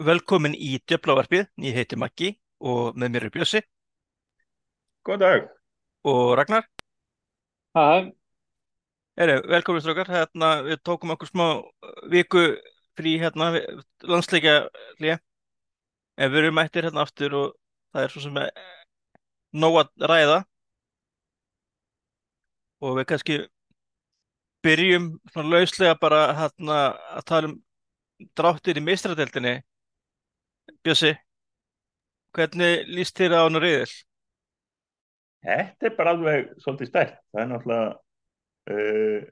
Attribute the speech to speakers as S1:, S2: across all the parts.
S1: Velkomin í Djöflavarpið, ég heiti Maggi og með mér er Bjössi
S2: Góð dag.
S1: og Ragnar. Heri, velkomin strókar, hérna, við tókum okkur smá viku frí hérna, landsleikja hlýja. En við erum mættir hérna aftur og það er svo sem er nóg að ræða. Og við kannski byrjum svona lauslega bara hérna að tala um dráttir í meistradeldinni. Bjössi, hvernig líst þér á hann reyðil?
S2: Þetta er bara alveg svolítið stert. Það er náttúrulega, uh,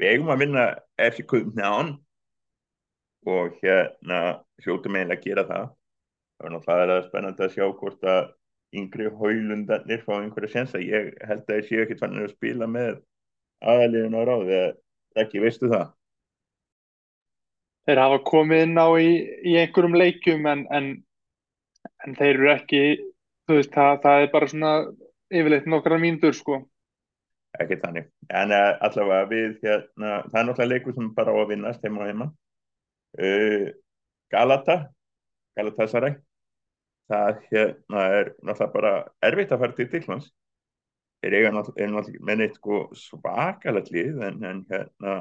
S2: við eigum að vinna FC Kuðnján og hérna hljóttum eiginlega að gera það. Það er náttúrulega spennandi að sjá hvort að yngri haulundarnir fá einhverja sensa. Ég held að ég sé ekki þannig að spila með aðaliðin á ráði. Ekki, veistu það?
S3: Þeir hafa komið inn á í, í einhverjum leikjum en, en, en þeir eru ekki, þú veist, það, það er bara svona yfirleitt nokkra mínútur sko.
S2: Ekki þannig. En uh, allavega við hérna, það er náttúrulega leikur sem bara á að vinnast heima og heima. Uh, Galata, Galatasaray, það hérna er náttúrulega bara erfitt að fara til Tyrklands. Þeir eiga náttúrulega, með neitt sko svakalegt lið en, en hérna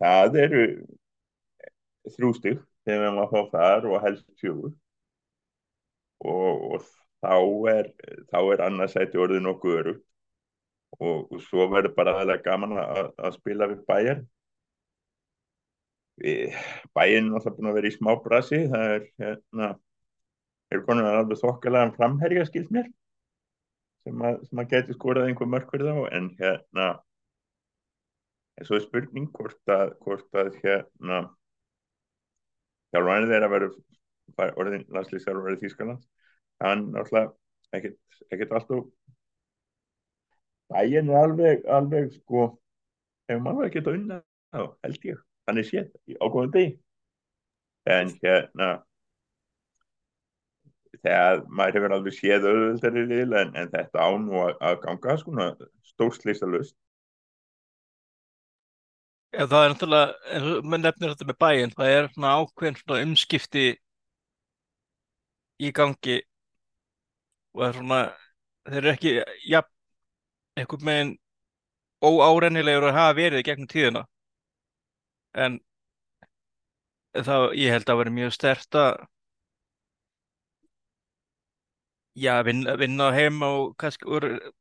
S2: það eru þrjústig þegar við erum að fá þar og helst fjögur. Og, og þá er þá er annarsæti orðið nokkuð öru og, og svo verður bara aðlega gaman að, að spila við bæjar bæinn er alltaf búin að vera í smá brasi. Það er hérna er konar alveg þokkalega framherja skilt mér sem að, sem að geti skorað einhver mörkur þá. En hérna en svo er spurning hvort að, hvort að hérna þjálfænið er að vera orðin landslýsar í Þýskaland hann náttúrulega ekkert, alltaf bæinn er alveg, alveg sko hefur maður ekkert að unna þá held ég, hann er sétt á góðum degi. En hérna þegar maður hefur alveg séð auðvöldari lil en, en þetta án og að, ganga sko stórslýsa lust
S1: Já, það er náttúrulega, maður nefnir þetta með bæinn, það er svona ákveðin svona umskipti í gangi og það er svona, þeir eru ekki, já, einhvern veginn óárennilegur að hafa verið gegnum tíðina. En það, ég held að vera mjög stert að, já, vinna, vinna heim og kannski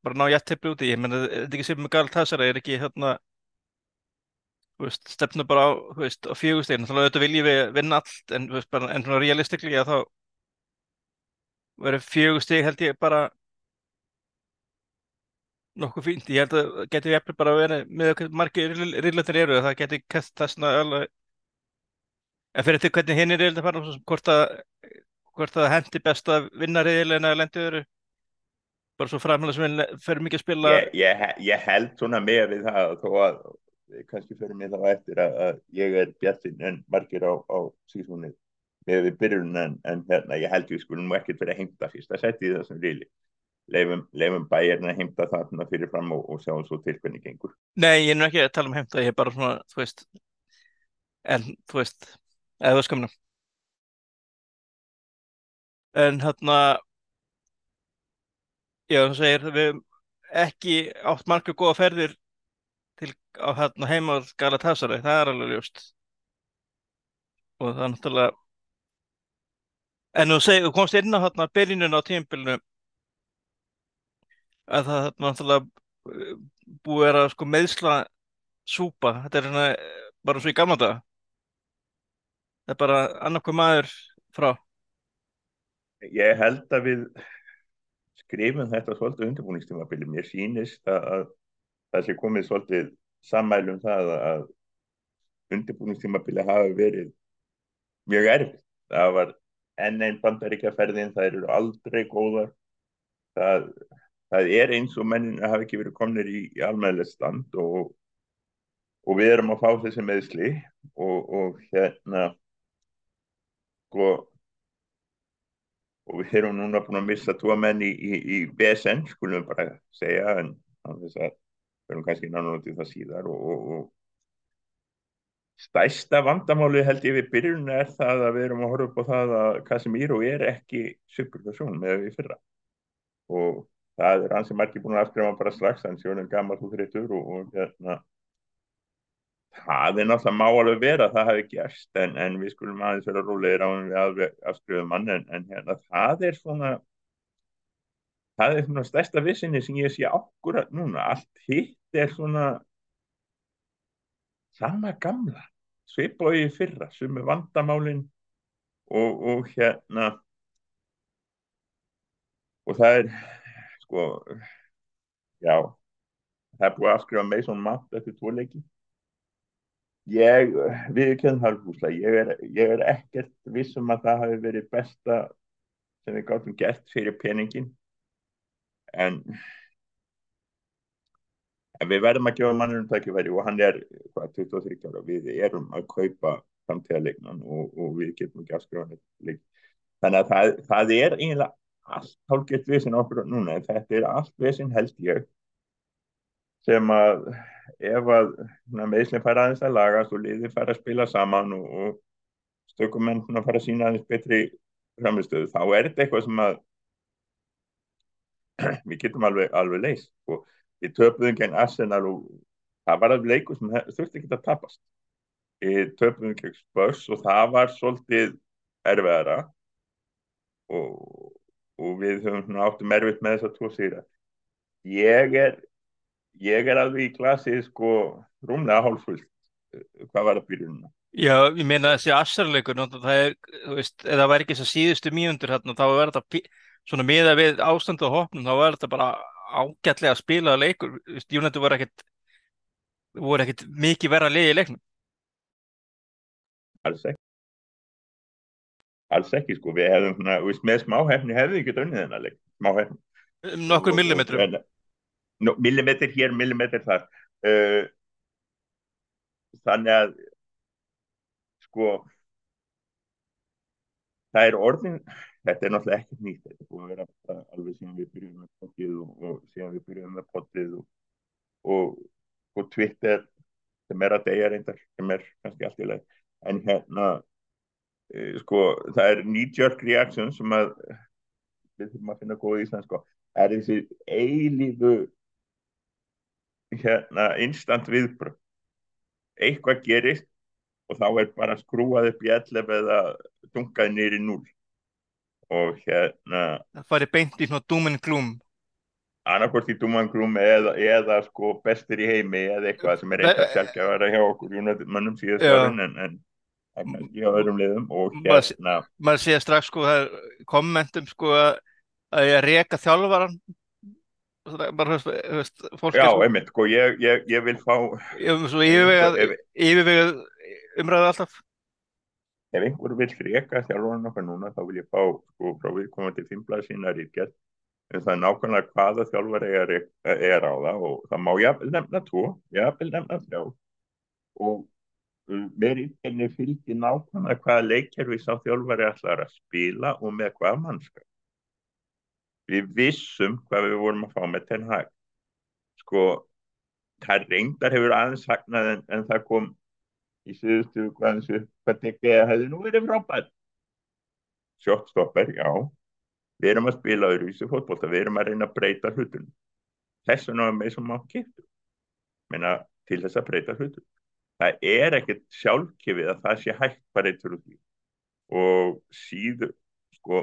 S1: bara ná jættipli úti. Ég menna, þetta er ekki sem með Galatasaray, það er ekki hérna, Veist, stefnu bara á, á fjögustegin þá auðvitað viljum við vinna allt en, veist, bara, en svona realistiklega þá verður fjögusteg held ég bara nokkuð fínt, ég held að getur við bara að vera með margir riðlöndin eru það getur kæst þessna alveg en fyrir því hvernig hinn er riðlöndin fara hvort að, hvort að hendi best að vinna riðlöndin eða lendi öðru? Bara svo framhægla sem ferum mikið að spila
S2: ég, ég, ég held svona með við það þó að kannski fyrir mig þá eftir að, að ég er bjartinn en margir á, á síðsvonið með við byrjun en, en hérna ég held við skulum ekkert fyrir að heimta fyrst að setja í það sem reyli leifum, leifum bæjarna að heimta það fyrir fram og, og sjáum svo til hvernig gengur.
S1: Nei, ég er nú ekki að tala um heimta ég er bara svona, þú veist en, þú veist, eða skamna en hérna já, þú segir við ekki átt marga góða ferðir á hérna heima á Galatasaray, það er alveg ljóst. Og það er náttúrulega en þú segir, þú komst inn á hérna byrjunum á tímbilinu að það hérna náttúrulega búið að sko meðsla súpa, þetta er svona bara svo í gamla dag það er bara annarkoð maður frá.
S2: Ég held að við skrifum þetta svolítið undirbúningstímabili, mér sýnist að það sé komið svolítið sammælum það að undirbúningstímabili hafi verið mjög erfitt. Það var enn einn bandaríkjaferðin, það eru aldrei góðar. Það, það er eins og mennin hafi ekki verið komnir í, í almæðilegt stand og, og við erum að fá þessi meðsli og, og hérna sko og við erum núna búin að missa tvo menn í, í, í BSN, skulum við bara segja, en þess að við erum kannski náttúrulega til það síðar og, og, og stæsta vandamáli held ég við byrjun er það að við erum að horfa upp á það að Casemiro er ekki superversjón með við fyrra. Og það er hans sem er ekki búin að afskrifa bara strax, hann sé hann gammal þú þreytur og, og hérna það er náttúrulega má alveg vera að það hafi gerst en, en við skulum aðeins vera rólegir á hann við alveg afskrifaðum mann en, en hérna það er svona það er svona stærsta vissinni sem ég sé ákvörða núna, allt hitt er svona sama gamla svipói fyrra sem er vandamálin og, og hérna og það er sko já það er búið að afskrifa Mason Mount eftir tvo leiki. Ég við kennum halvbúsla ég er, ég er ekkert vissum að það hafi verið besta sem við gáttum gert fyrir peningin en en við verðum að gefa mannum tækifæri og hann er hvað, 23 ára. Við erum að kaupa framtíðarleiknan og, og við getum ekki afskrifa leik. Þannig að það, það er eiginlega allt hálfgett vissin okkur núna þetta er allt vissin held ég sem að ef að meðslinn fara aðeins að lagast og liði fara að spila saman og, og stökumenn fara að sína aðeins betri framistöðu þá er þetta eitthvað sem að við getum alveg, alveg leist og við töpuðum gegn Arsenal og það var alveg leikur sem þurfti ekki að tapast. Við töpuðum gegn Spurs og það var svolítið erfiðara og, og við höfum áttum erfitt með þess að tvo sýra ég er ég er alveg í klassi sko rúmlega hálfullt hvað var að byrjunna
S1: Já, ég meina þessi Arsenal-leikur það er, þú veist, ef það væri ekki þess að síðustu mínundur hérna, þá verður þetta svona miða við ástandu og hopnum, þá verður þetta bara ágætlega að spila leikur Júnendur voru ekkert voru ekkert mikið verða leiði í leiknum.
S2: Alls ekki. Alls ekki sko, við hefðum svona, við með smáhefni hefðum ekki dönnið þennan leik, smáhefni
S1: um Nokkur millimetrum.
S2: no, Millimetr hér, millimetr þar. Uh, Þannig að sko það er orðin þetta er náttúrulega ekkert nýtt þetta er búin að vera alveg síðan við byrjum með pottið og, og síðan við byrjum með pottið og, og, og Twitter sem er að deyja reyndar sem er kannski allt í leið en hérna e, sko það er knee-jerk reaction sem að við þurfum að finna góð í Ísland sko er þessi eilífu hérna instant viðbröð eitthvað gerist og þá er bara skrúað upp í 11 eða dungaði nýri 0 og hérna.
S1: Það fari beint í svona dúminn glúm.
S2: Annarkort í dúminn glúm eða, eða sko bestir í heimi eða eitthvað sem er eitthvað sjálf að vera hjá okkur mannum síðast varin en, en, kannski á öðrum liðum. Og hérna
S1: maður sé strax sko kommentum sko að ég reyka þjálfvaran bara þú veist
S2: já, einmitt, sko ég, ég, ég vil fá
S1: yfirvegað umræðu alltaf
S2: ef einhver vil freka þjálfurinn okkar núna þá vil ég fá sko frá viðkomandi fimmblað sína ríkjast en það er nákvæmlega hvaða þjálfur er, er á það og það má jafnvel nefna tvo, jafnvel nefna þjá og með ríkjörni fylgir nákvæmlega hvaða leikjörfi sá þjálfur ætlar að spila og með hvaða mannskap. Við vissum hvað við vorum að fá með ten hag. Sko það reyndar hefur aðeins sagnað en, en það kom í síðustu hvað tekið að hefði nú verið frábært sjóttstoppar, já við erum að spila öðruvísi fótbolta við erum að reyna að breyta hlutunum þess vegna er með sem á kiptu menna til þess að breyta hlutunum það er ekkert sjálfkefið að það sé hægt bara eitt fyrir því og síður sko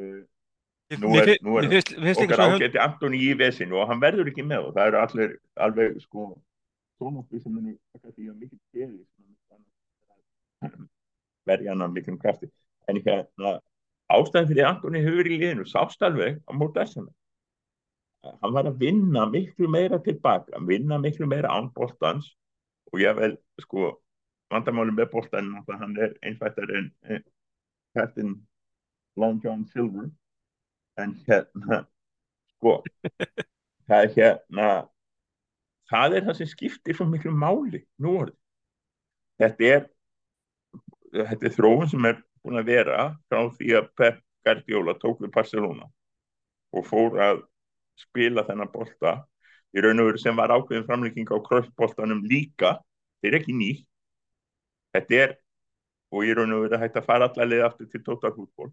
S2: uh, nú er, nú er okkar ágæti Antoni í vesinu og hann verður ekki með og það eru allir alveg sko tónokku sem muni taka því að mikið geði verja hann að miklum krafti. En hérna ástæðin fyrir Antoni hefur í liðinu sást alveg á mót þessana hann var að vinna miklu meira tilbaka vinna miklu meira án bóltans og ég vel sko vandamáli með bóltan hann er einfattar en hættin Long John Silver. En hérna sko það er hérna það er það sem skiptir svo miklu máli nú orðið þetta er þetta er þróun sem er búin að vera frá því að Pep Guardiola tók við Barcelona og fór að spila þennan bolta. Í raun og veru sem var ákveðin framlýking á kröftboltanum líka. Þetta er ekki nýtt. Þetta er, og er raun og að hægt að fara allarlega aftur til tóttarfútból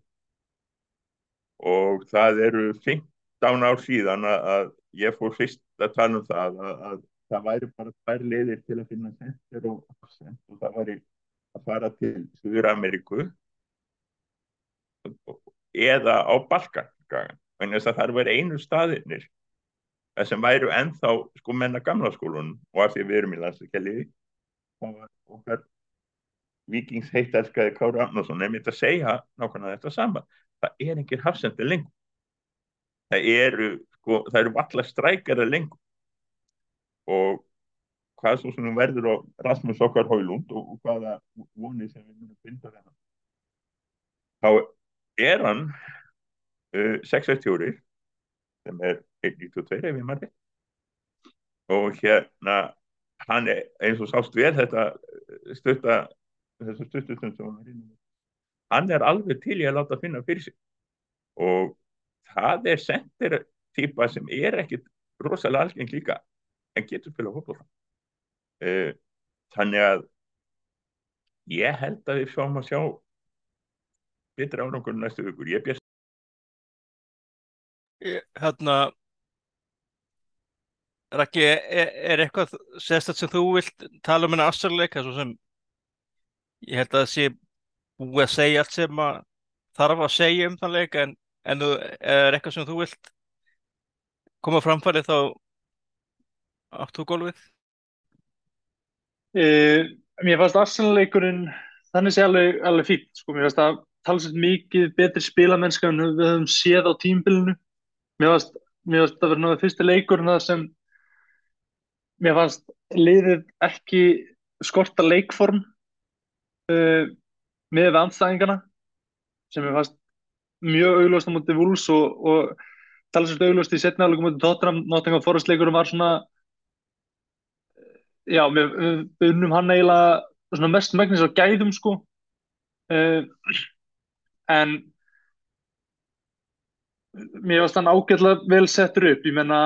S2: og það eru 15 ár síðan að ég fór fyrst að tala um það að, að það væri bara tvær leiðir til að finna sendir og afsend og það væri að fara til Suður Ameríku eða á Balkan en þess að það var einu staðinir sem væru ennþá sko menna gamla skólunum og af því við erum í landsleikjaliði og okkar vikings heittelskaði Kári Arnarsson nefnir að segja nákvæmlega þetta saman það er engir hafsendi lengur. Það eru sko, það eru allar strækjara lengur. Og hvað svo sem verður á Rasmus okkar Hólund og, og hvaða vonið sem við munum binda þennan þá er hann uh, 6-1-4 sem er 1-2 ef ég maður og hérna hann er eins og sást vel þetta stutta þessu stuttustum sem hann er inn hann er alveg til ég að láta finna fyrir sig. Og það er sendir típa sem er ekkit rosalega algeng líka en getur spila hópa uh, þannig að ég held að við sjáum að sjá betra árangur næstu vikur. Ég björst
S1: Hérna Raki, er, er eitthvað sérstaklega sem þú vilt tala um henni afsarleika svo sem ég held að það sé búið að segja allt sem að þarf að segja um þann leika en, en er eitthvað sem þú vilt koma framfæri þá áttu gólfið?
S3: Uh, mér fannst Arsenal-leikurinn þannig sé alveg, alveg fínt sko. mér fannst að tala sér mikið betri spilamennska en við höfum séð á tímbilinu mér fannst, mér fannst að vera náttúrulega fyrsti leikurinn það sem mér fannst liðið ekki skorta leikform uh, með við andstæðingarna sem mér fannst mjög augljóst á mútið Wools og, og tala svolítið augljóst í setna álegum mútið Tottenham, Nottingham Forest leikurum var svona já, við, við unnum hann eiginlega mest megnis á gæðum sko. Uh, en mér fannst hann ágætlega vel settur upp, ég menna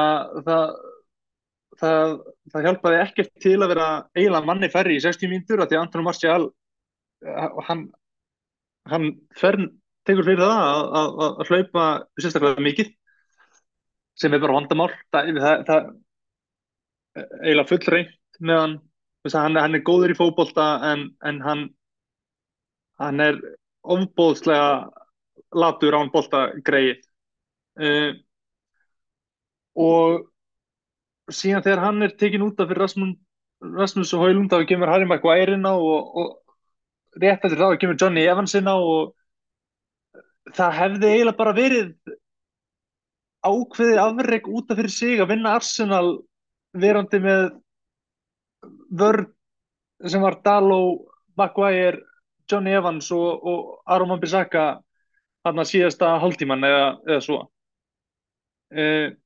S3: það það, það hjálpaði ekkert til að vera eiginlega manni færri í 60 mínutur því að Antonio Marcial eh, hann, hann fern tekur fyrir það að, að, að hlaupa sérstaklega mikið sem er bara vandamál. Það, það, það eiginlega full reynd með hann hann, hann er góður í fókbólta en, en hann hann er ofbóðslega latur án bólta greið uh, og síðan þegar hann er tekin út af fyrir Rasmus, Rasmus og Haulund þá kemur Harry Maguire inn á og, og rétt eftir þá kemur Johnny Evans inn á og það hefði eiginlega bara verið ákveði afreg út af fyrir sig að vinna Arsenal verandi með vörð sem var Daló, Maguire Johnny Evans og, og Aron Wan-Bissaka hann að síðasta hálftíman eða, eða svo. Eða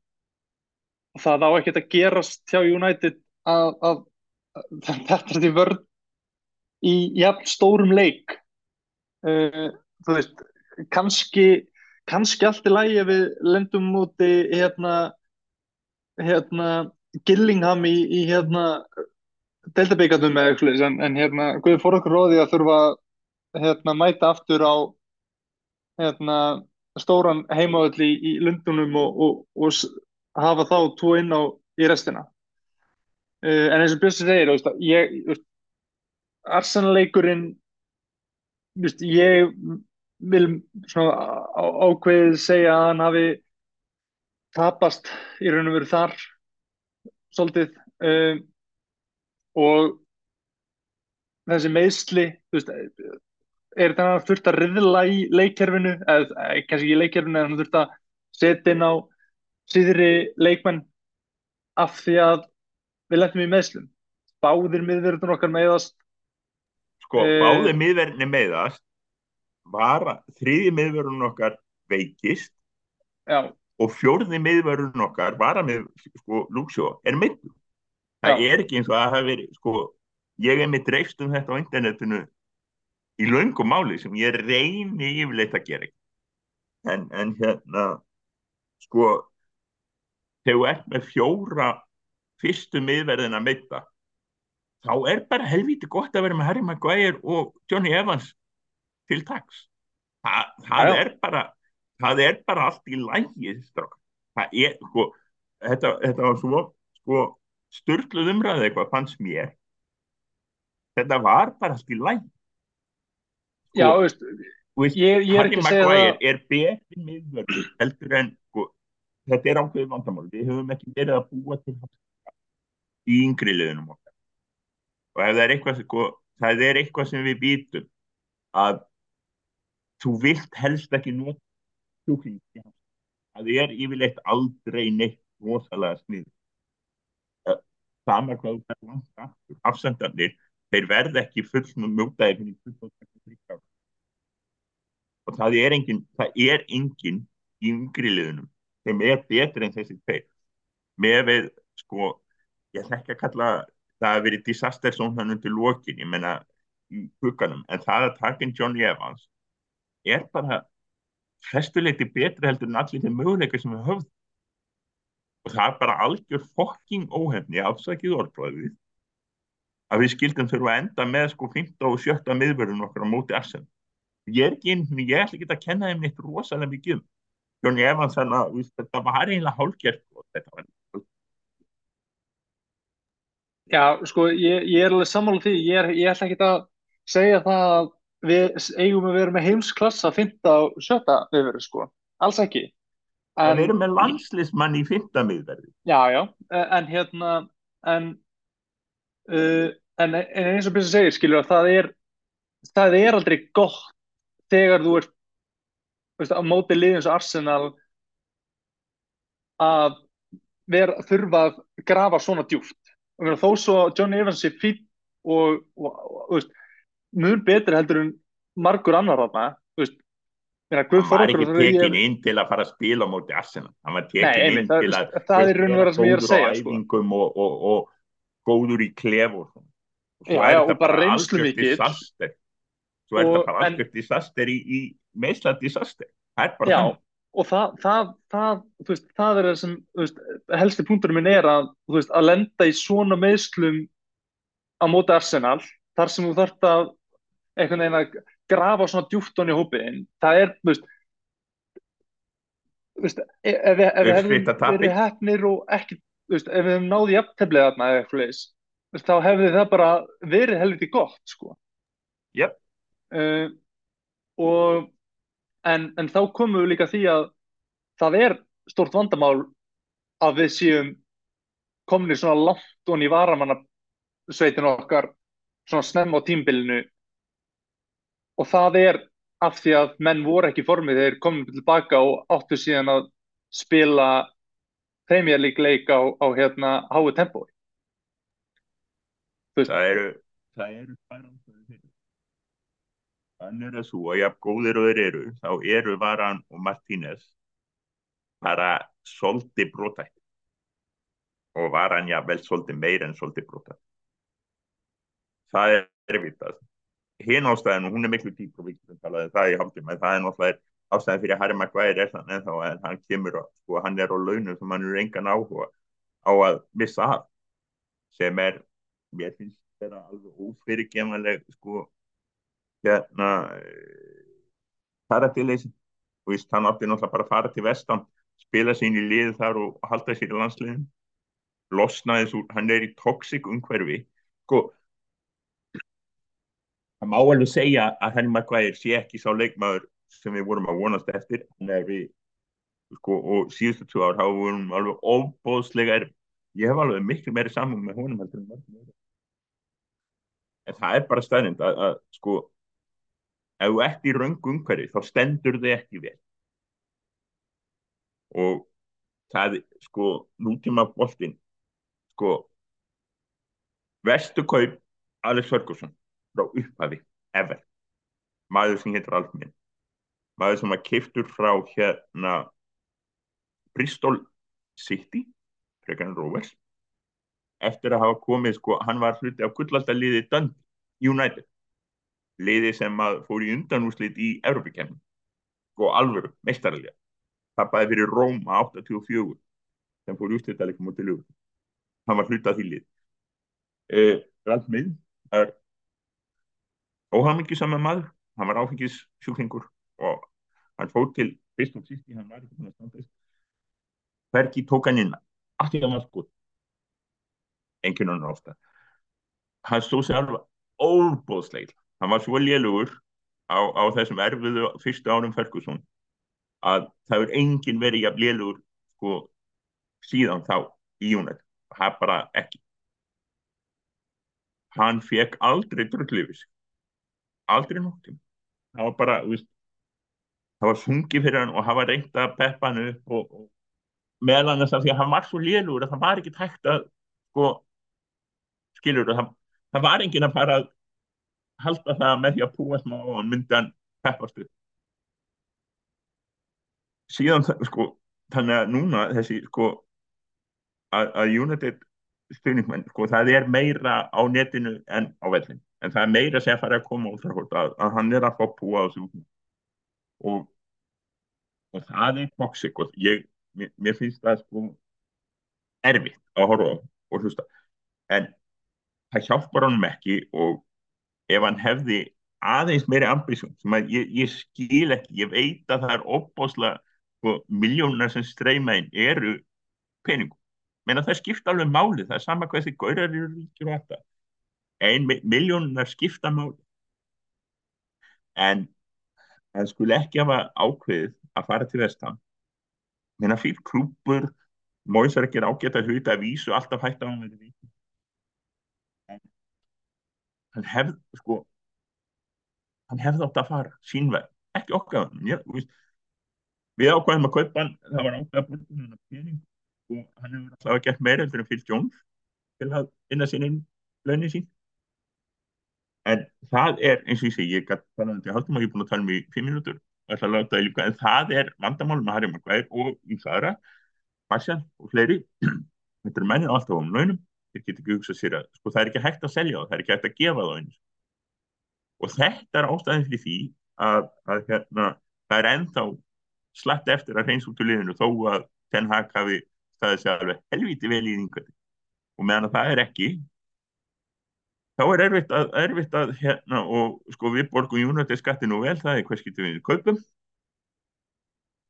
S3: það á ekkert að gerast hjá United að, að, að þetta er vörð í jafn stórum leik. Uh, þú veist kannski, kannski allt í lægi við lendum úti hérna hérna Gillingham í, í hérna deltabíkandum eða eitthvað en, en hérna Guði fór okkur róði að þurfa hérna mæta aftur á hérna stóran heimaöll í, í Lundunum og, og, og hafa þá tvo inn á í restina. Uh, en eins og Björnsi segir veist, ég, veist, Arsenal-leikurinn ég vil svona ákveðið segja að hann hafi tapast í raun og veru þar svolítið uh, og þessi meðsli veist, er þetta hann þurft að riðla í leikkerfinu eða kannski ekki í leikkerfinu en hann þurft að setja inn á síðri leikmenn af því að við lendum í meðslum báðir miðverðin okkar meðast
S2: sko, e... báðir miðverðin meðast var þriði miðverðin okkar veikist
S3: Já.
S2: og fjórði miðverðin okkar var að með sko, Lúksjó er myndu það Já. er ekki eins og að hafi verið sko, ég er með dreifst um þetta á internetinu í laungum máli sem ég reyni yfirleitt að gera en, en hérna sko þegar þú ert með fjóra fyrstu miðverðin að meita þá er bara helviti gott að vera með Harry Maguire og Johnny Evans til taks. Þa, það,
S3: Já.
S2: er bara, það er bara allt í lægi það er sko, þetta, þetta var svo sko, styrluð umræði eitthvað fannst mér. Þetta var bara allt í lægi
S3: Já, þú veist,
S2: veist,
S3: ég, ég er ekki að segja það.
S2: er betri miðvörður heldur en sko, þetta er ákveðið vandamál. Við höfum ekki verið að búa til í yngri liðunum og ef það er eitthvað sko, það er eitthvað sem við býtum að þú vilt helst ekki nota sjúkling það er yfirleitt aldrei neitt rosalega snið sama hvað þú fær langt aftur afsendarnir, þeir verð ekki full mjótaði fyrir 23 ára og það er engin það er engin í yngri liðunum sem er betri en þessi tveir. Með við sko ég ætla ekki að kalla það að verið disaster zone hann undir lokin ég menna í hugganum en það að taka inn Johnny Evans er bara flestuleiti betri heldur en allir þeim möguleika sem við höfðum. Og það er bara algjör fokking óhefni afsakið orðbræðið að við skildum þurfa að enda með sko 15 og 17 miðverðun okkar á móti Arsen ég er ekki inn, ég ætla ekki að kenna þeim neitt rosalega mikið um. Johnny Evans þannig að þetta var eiginlega hálfgjert og þetta var
S3: Já, sko, ég, ég er alveg sammála því. Ég, er, ég ætla ekki að segja það að við eigum að vera með heimsklassa 15 og 17 viðveru, sko, alls ekki.
S2: En við erum með landslismann í 15 miðverði
S3: Já, já, en hérna en uh, en, en eins og Björn segir, skilur að það er það er aldrei gott þegar þú ert veist, á móti liðin eins og Arsenal að vera, þurfa að grafa svona djúpt. Og þó svo að Johnny Evans sé fín og, og, og, og veist, mun betri heldur en margur annar þarna
S2: hann var ekki tekin inn til að fara að spila móti Arsenal. Hann var tekin
S3: Nei,
S2: inn til að
S3: það er raun og vera sem ég er að segja, sko.
S2: og, og, og góður í klef og svo
S3: Já,
S2: er
S3: já,
S2: þetta
S3: bara reynslumikill.
S2: disaster. Svo er þetta bara algjört disaster í, í meðsla disaster. Það er bara þannig.
S3: og það, það, það, veist, það er það sem veist, helsti punkturinn minn er að, veist, að lenda í svona meðslum á móti Arsenal þar sem þú þarft að einhvern veginn að grafa svona djúpt honni í hópiðin það er, þú veist þú veist, e- ef við,
S2: tapi.
S3: verið hefnir og ekki, þú veist, ef við hefðum náði jafnteflið þarna eða eitthvað leis, þú veist, þá hefði það bara verið helviti gott, sko
S2: Jep.
S3: uh, og en, en þá komum við líka því að það er stórt vandamál að við séum komnir svona langt og í varamanna sveitin okkar svona snemma á tímbilinu og það er af því að menn voru ekki í formi þeir komum tilbaka og áttu síðan að spila Premier League leik á, á hérna háu tempói
S2: það eru það eru því. þannig það svo að jafn góðir og þeir eru þá eru Varan og Martínez bara soldi brotætt og Varan jafnvel soldi meira en soldi brotætt það er erfitt hinn ástæðin og hún er miklu dýp og viktur talaði það í en það er náttúrulega ástæðin fyrir Harry Maguire er þannig ennþá en hann kemur og sko, hann er á launum sem hann er engan áhuga á að missa af sem er mér finnst þetta alveg ófyrirgemanleg sko hérna paratileysi og víst, hann átti náttúrulega bara að fara til vestan spila sín í liði þar og halda sér í landsliðin losnaði svo, hann er í toxic umhverfi sko það má alveg segja að henni Maguire sé ekki sá leikmaður sem við vorum að vonast eftir. Við sko, og síðustu tvö ár hafa vorum alveg óbóðslega er ég hef alveg miklu meiri saman með honum en það er bara stæðnind að, að sko ef þú ert í röngu umhverfi þá stendur þið ekki vel. Og það sko nútíma boltinn sko vestu kaup Alex Ferguson frá upphafi ever. Maður sem heitir Alfminn maður sem var kiftur frá hérna Bristol City frekar en Rovers eftir að hafa komið sko, hann var hluti af gullaldaliði Dundee United. Liði sem fór í undanúslit í Európa-kemning sko alvöru, meistarlega tappaði fyrir Róma 84 sem fór í úrslitalekum út í lögur hann var hluti af því lið. Uh, Ralf Mið er óhamingisamma maður. Hann var áfengis sjúklingur og hann fór til fyrst og síst í hann var ekki búin að standa hvergi tók hann inn. Allt í það var sko enginn annar ofta hann stóð sér alveg óbóðsleil hann var svo lélugur á, á þessum erfiðu fyrstu árum Ferguson að það er enginn verið jafn lélugur sko síðan þá í United. Það er bara ekki. Hann fekk aldrei drullifis aldrei noktum það var bara veist, það var sungið fyrir hann og hann var reynd að peppa hann upp og, og meðal annars af því að hann var svo lélugur að það var ekki tækt að sko skilur það, það var enginn að fara að halda það með því að púa smá og hann peppast upp. Síðan sko þannig að núna þessi sko að, United stuðningsmenn sko það er meira á netinu en á vellin en það er meira sem fara að koma út að, að hann er að fá púa á þessu og og það er toxic og ég, mér, mér finnst það sko erfitt að horfa og hlusta. En það hjálpar honum ekki og ef hann hefði aðeins meiri ambisjón sem að ég, ég skil ekki, ég veit að það er opbáslega sko, miljónar sem streyma inn eru peningum menn að það skipta alveg máli það er sama hvað þessi gaurar eru og þetta ein miljónar skipta máli. En það skulle ekki hafa ákveðið að fara til vestan. Menn að fyrir klúpur Móisar ekki er ágætt að hluta að vísu alltaf hægt á hann en hann hefði sko hann hefði átt að fara sínveg, ekki okkar við, ákvæðum að kaupa hann það var ákveð að búin og hann hefur alltaf gert meira enn fyrir Jones til að inna sín inn launin sín en það er eins og ég segi ég gæti talað um þetta, haldum að ég er búin að tala um í fimm minútur en það er vandamálum að Harry Maguire og í þaðra Marcial og fleiri. Þetta eru mennin alltaf um launum. Þeir geta ekki hugsað sér að sko, það er ekki hægt að selja það, það er ekki hægt að gefa það eins og þetta er ástæðin fyrir því að, að hérna, það er ennþá slætt eftir að hreins út úr liðinu þó að Ten Hag hafi staðið sér alveg helviti vel í yngvöldi og meðan að það er ekki þá er erfitt að, erfitt að hérna, og sko við borgum júnötið skattinu vel það er hvers getur við kaupum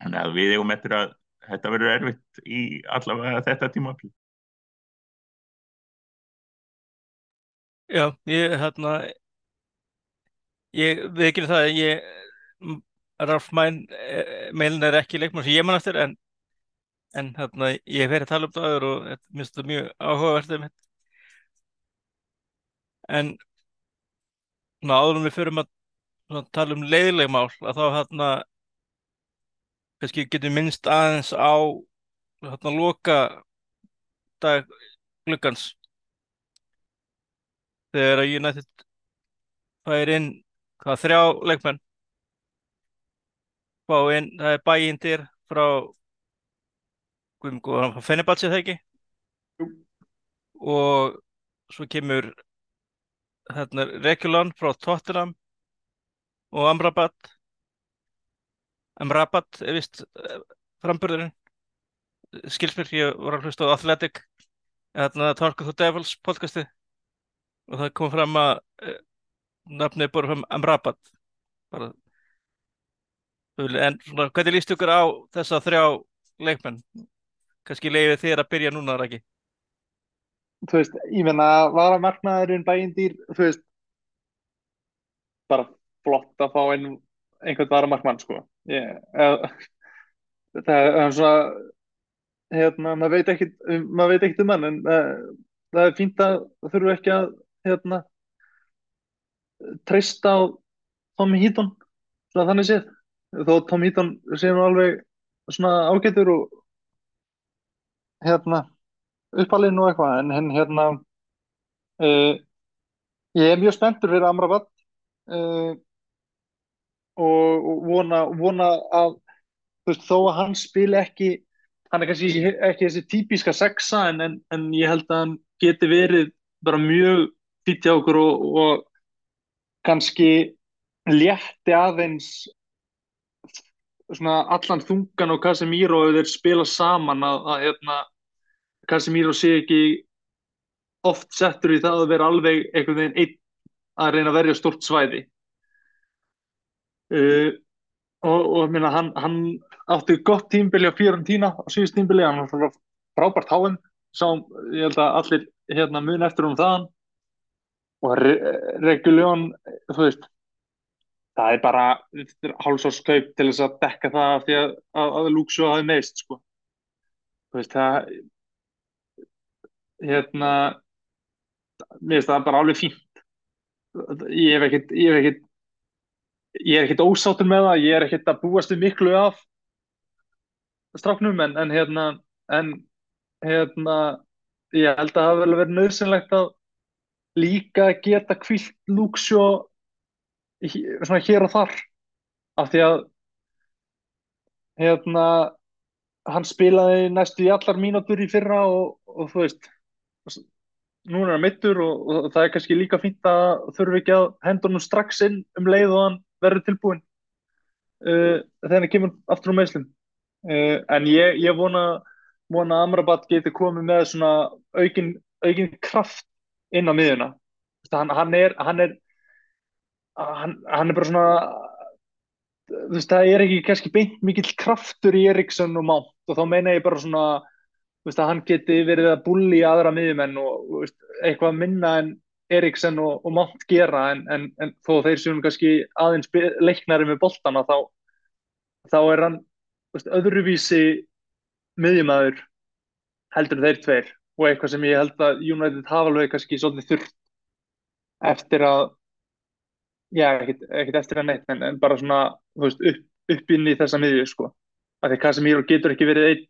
S2: þannig að við eigum eftir að þetta verður erfitt í allavega þetta tímafél.
S1: Já, ég, hérna, ég, ekki það, ég, Ralf Mæn, meilin er ekki leikmann sem ég mann eftir, en, en hérna, ég hef verið að tala um það og þetta minnst það mjög áhugavert um. En, ná, áðurum við förum að tala um leiðileg mál, að þá hérna, kannski getum minnst aðeins á hérna loka dag glukkans þegar að United fær inn hvað þrjá leikmenn. Fá inn, það er bæindir frá Fenerbahce það ekki? Og svo kemur hérna Regulon frá Tottenham og Amrabat. Amrabat er vist eh, framburðurinn. Skilsmér, ég var að hlusta á Athletic þarna Talk of the Devils podcasti og það kom fram að eh, nafnið búið fram Amrabat. Bara en svona, hvernig líst ykkur á þessa þrjá leikmenn? Kannski leiðið þér að byrja núna ekki
S3: þú veist, ég menna var að marknaðurinn bæindýr þú veist bara flott að fá einn einhvern varamarkmann sko yeah. það er svona hérna, maður veit ekkit maður veit ekkit um hann en uh, það er fínt að þurfu ekki að hérna treysta á Tommy Heaton svona þannig séð þó Tommy Heaton sé nú alveg svona ágættur og hérna uppalinn og eitthvað en henn hérna uh, ég er mjög spenntur fyrir Amrabat uh, og, og vona, vona að veist, þó að hann spil ekki hann er kannski ekki þessi típiska sexa en, en, en ég held að hann geti verið bara mjög fýtt hjá okkur og, og kannski létti aðeins svona allan þungan og Casemiro og þeir spila saman að, að hérna, Casemiro sé ekki oft settur í það að vera alveg einhvern veginn einn að reyna að verja stort svæði. Uh, og, og minna, hann, hann átti gott tímbili á Fiorentina á síðust tímbili, hann var frábært háum, sá ég held að allir hérna mun eftir um þaðan. Og Re Reguljón þú veist það er bara hálsárskaup til þess að dekka það því að, að, að Lúksjó hafi meist sko. þú veist það hérna mér finnst það bara alveg fínt. Ég hef ekkert ég hef ekkert ég er ekkert ósáttur með það, ég er ekkert að búast við miklu af stráknum en, en hérna en hérna ég held að það hefur verið nöðsynlegt að líka geta kvilt Lúksjó svona hér og þar af því að hérna hann spilaði næstu í allar mínútur í fyrra og, og þú veist núna er hann mittur og, og það er kannski líka fínt að þurfi ekki að henda honum strax inn um leið og hann verður tilbúin uh, þegar hann kemur aftur á meðslum uh, en ég, ég vona vona að Amrabat geti komið með svona aukin, aukin kraft inn á miðuna hann, hann er hann er hann, hann er bara svona þú veist, það er ekki kannski beint mikill kraftur í Eriksson og Mount og þá meina ég bara svona veist, að hann geti verið að bulli aðra miðjumenn og veist, eitthvað minna en Eriksson og, og Mount gera en, en, en þó þeir séum kannski aðeins leiknari með boltana þá, þá er hann veist, öðruvísi miðjumæður heldur þeir tveir. Og eitthvað sem ég held að United hafa alveg kannski svolítið þurft eftir að já, ekkert eftir að neitt en, en bara svona, veist, upp, upp inn í þessa miðju, sko. Af því Casemiro getur ekki verið einn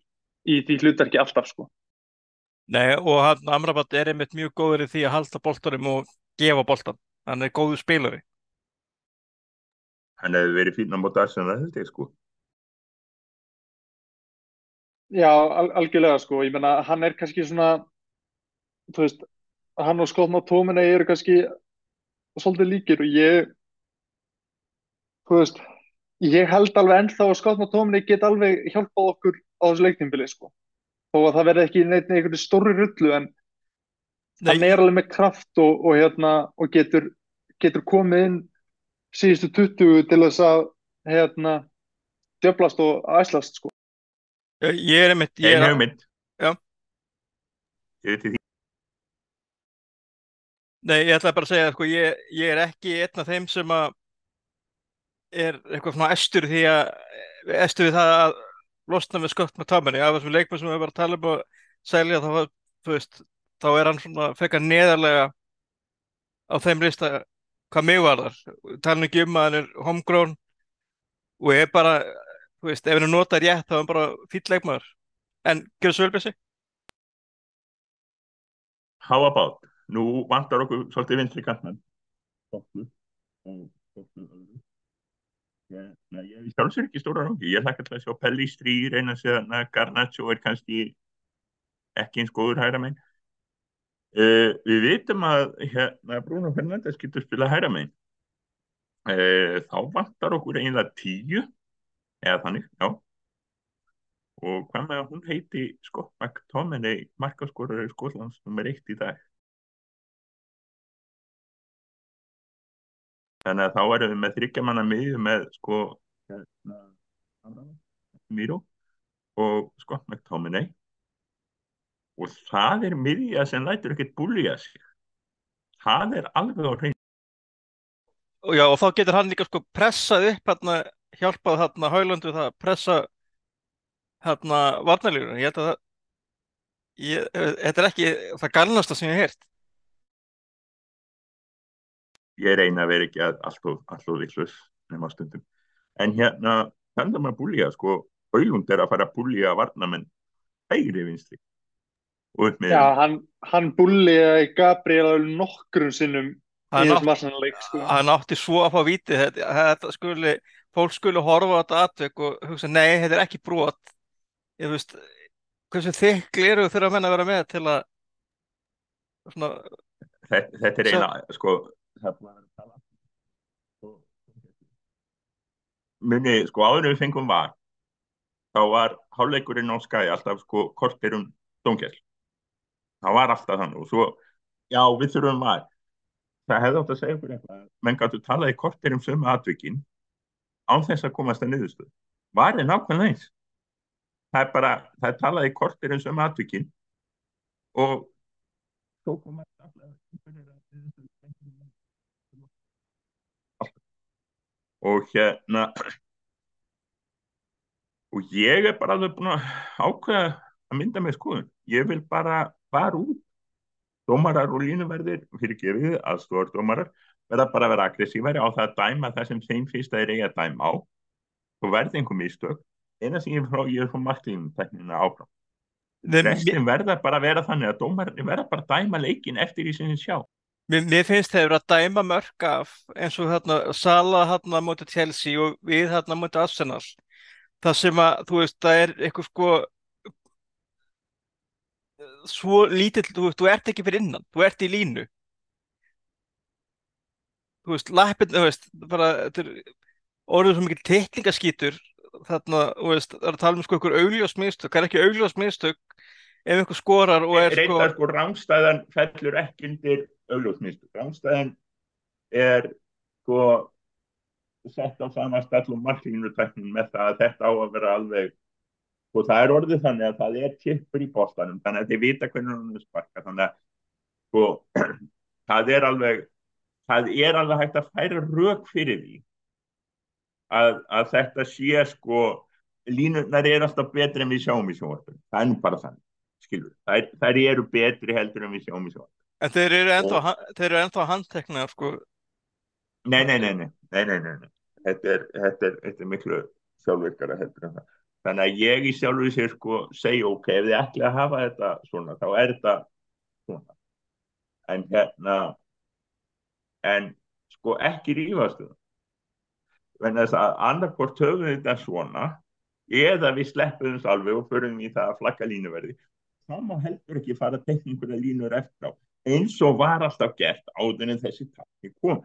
S3: í því hlutarki alltaf, sko.
S1: Nei, og hann, Amrabat er einmitt mjög góður í því að halda boltanum og gefa boltan, hann er góður spilari.
S2: Hann hefur verið fín á móta Arsenal, held ég, sko.
S3: Já, al algjörlega, sko, ég menna, hann er kannski svona þú veist, hann og Scott McTominay eru kannski svolítið líkir og ég þú veist ég held alveg ennþá að Scott McTominay get alveg hjálpað okkur á þessu leiktímbili sko. þó að það verði ekki neitt einhverju stóri rullu en Nei. hann er alveg með kraft og, og, hérna, og getur, getur komið inn síðustu 20 til þess að hérna, djöblast og æslast sko.
S1: Ég er einmitt
S2: Ég er einmitt
S1: Já
S2: Ég til því
S1: Nei, ég ætla bara að segja, sko, ég, ég er ekki einn af þeim sem að er eitthvað svona estur því að estur við það að losna með skott með taminni, af þessum leikmenn sem við bara tala um að selja þá, veist, þá er hann svona fekka neðarlega á þeim lista hvað mig var þar, tala ekki um að hann er homegrown og er bara, þú veist, ef hann notað rétt þá er hann bara fýll leikmæður en gerur svo vel sig
S2: How about? Nú vantar okkur svolítið vinstri kantmenn. Ég, ég sjálfsögur ekki stóra rangi. Ég hlakka til að sjá Pellistri reyna að segja að Garnaccio er kannski ekki eins góður hæra megin. Uh, við vitum að hérna, Bruno Fernandes getur spila hæra megin. Uh, þá vantar okkur einlega tíu, eða þannig, já. Og hvað með að hún heiti Scott McTominay, markaskorari Skóllands nummer eitt í dag. Þannig að þá erum við með þryggjamanna miðju með sko hérna, Míró og sko McTominay og það er miðja sem lætur ekkert búlja sig. Það er alveg á hrein.
S1: Og já og þá getur hann líka sko pressað upp hérna, hjálpað hérna Haulandu það að pressa hérna varnalífuna. Ég held að það, ég, þetta er ekki það galnasta sem ég hef hert
S2: ég reyna að vera ekki alltof, alltof villus nema stundum. En hérna, þannig að maður búlja, sko, Öylund er að fara að búlja að varna menn hægri vinstri.
S3: Já, hann, hann búljaði Gabriel nokkrum sinnum þessum varsanleik, sko.
S1: Hann átti svo að fá vítið, þetta, þetta skuli, fólk skuli horfa á þetta atvek og hugsa, nei, þetta er ekki brot. Ég veist, hversu þykli eru þeirra menn að vera með til að svona...
S2: Þetta, þetta er eina, sko, hérna muni, sko áður við fengum var þá var háleikurinn á skæði alltaf sko kortir um dónkjæl það var alltaf þannig og svo já, við þurfum var það hefði átt að segja okkur eitthvað menn gáttu talað í kortir um sömu atvikin án þess að komast að niðurstöð var er nákvæmlega eins. Það er bara, það er talað í kortir um sömu atvikin og svo komast og hérna og ég er bara alveg búin að ákveða að mynda með skoðun. Ég vil bara fara út. Dómarar og línuverðir fyrir gefið aðstofar dómarar verða bara að vera aggressíværi á það að dæma það sem þeim fyrst að er eiga að dæma á. Og verði einhver mistök. Eina sem ég, frá, ég er frá marklínum teknina áfram restin verða bara að vera þannig að dómarar verða bara að dæma leikin eftir því sem þið sjá
S1: Mér, mér finnst þeir að dæma mörg af eins og hérna Sala hérna mútið Chelsea og við hérna mútið Arsenal. Það sem að þú veist það er eitthvað sko svo lítill, þú veist, þú ert ekki fyrir innan þú ert í línu. Þú veist, lappin þú veist, bara, þetta er orðið svo mikil teklingaskýtur þarna, þú veist, það er að tala um sko einhver augljósmistök, það er ekki augljósmistök ef einhver skorar og er
S2: sko sko rámstæðan fellur ekki undir augljósmistök, rámstæðan er sko sett á sama stall og markinu með það að þetta á að vera alveg og það er orðið þannig að það er tippur í bóstanum þannig að þið vita hvernig hann er sparka þannig að sko, það er alveg það er alveg hægt að færa rauk fyrir því að, að þetta sé sko línurnar er alltaf betri en við sjáum í sjónvarpunum, það er nú bara þannig skilur, þær, þær eru betri heldur en við sjáum í sjónvarpunum
S1: En þeir eru ennþá, og, þeir eru ennþá handtekna sko
S2: Nei, nei, nei, nei, nei, nei, nei. Þetta, er, þetta, er, þetta er miklu sjálfvirkara heldur en það Þannig að ég í sjálfu sér sko segja ok, ef þið ætla að hafa þetta svona, þá er þetta svona. En hérna, en sko ekki rífast það. Þannig að þess að annarkort höfum við þetta svona, eða við sleppum þess alveg og förum í það að flagga línuverði. Það má heldur ekki fara einhverja línur eftir á. Eins og var alltaf gert áður en þessi takki kom.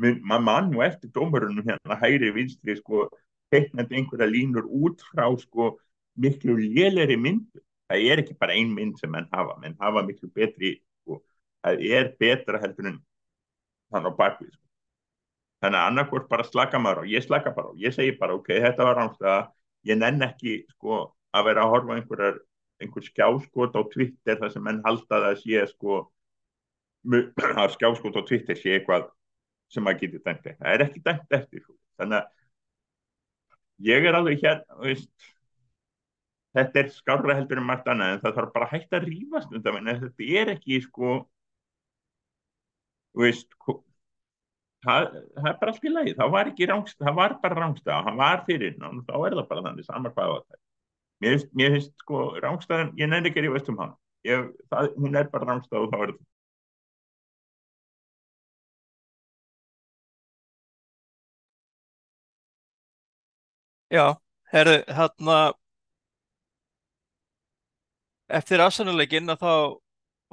S2: Maður mann og eftir dómarunum hérna hægri vinstri sko teiknandi einhverja línur út frá sko miklu léleri myndu. Það er ekki bara ein mynd sem menn hafa, menn hafa miklu betri, sko, það er betra heldur en þannig á bakvið. Sko. Þannig að annarkort bara slaka maður á, ég slaka bara á, ég segi bara ok, þetta var rámstæða, ég nenn ekki sko að vera að horfa einhverjar, einhver skjáskot á Twitter þar sem menn halda það að sé sko að skjáskot á Twitter sé eitthvað sem maður getur dæmt eftir. Það er ekki dæmt eftir, sko. þannig að ég er alveg hérna veist, þetta er skára heldur en margt annað en það þarf bara hægt að rýfast um þetta þetta er ekki sko veist það, það er bara allt í lagi það var, rángst, það var bara rángstað það var fyrir þá er það bara þannig samar hvað á þetta mér finnst, mér finnst sko rángstaðan, ég nefnir ekki að rífast um hann ég, það, hún er bara rángstað og þá er það.
S1: Já, herðu, hérna eftir afsannuleikin að þá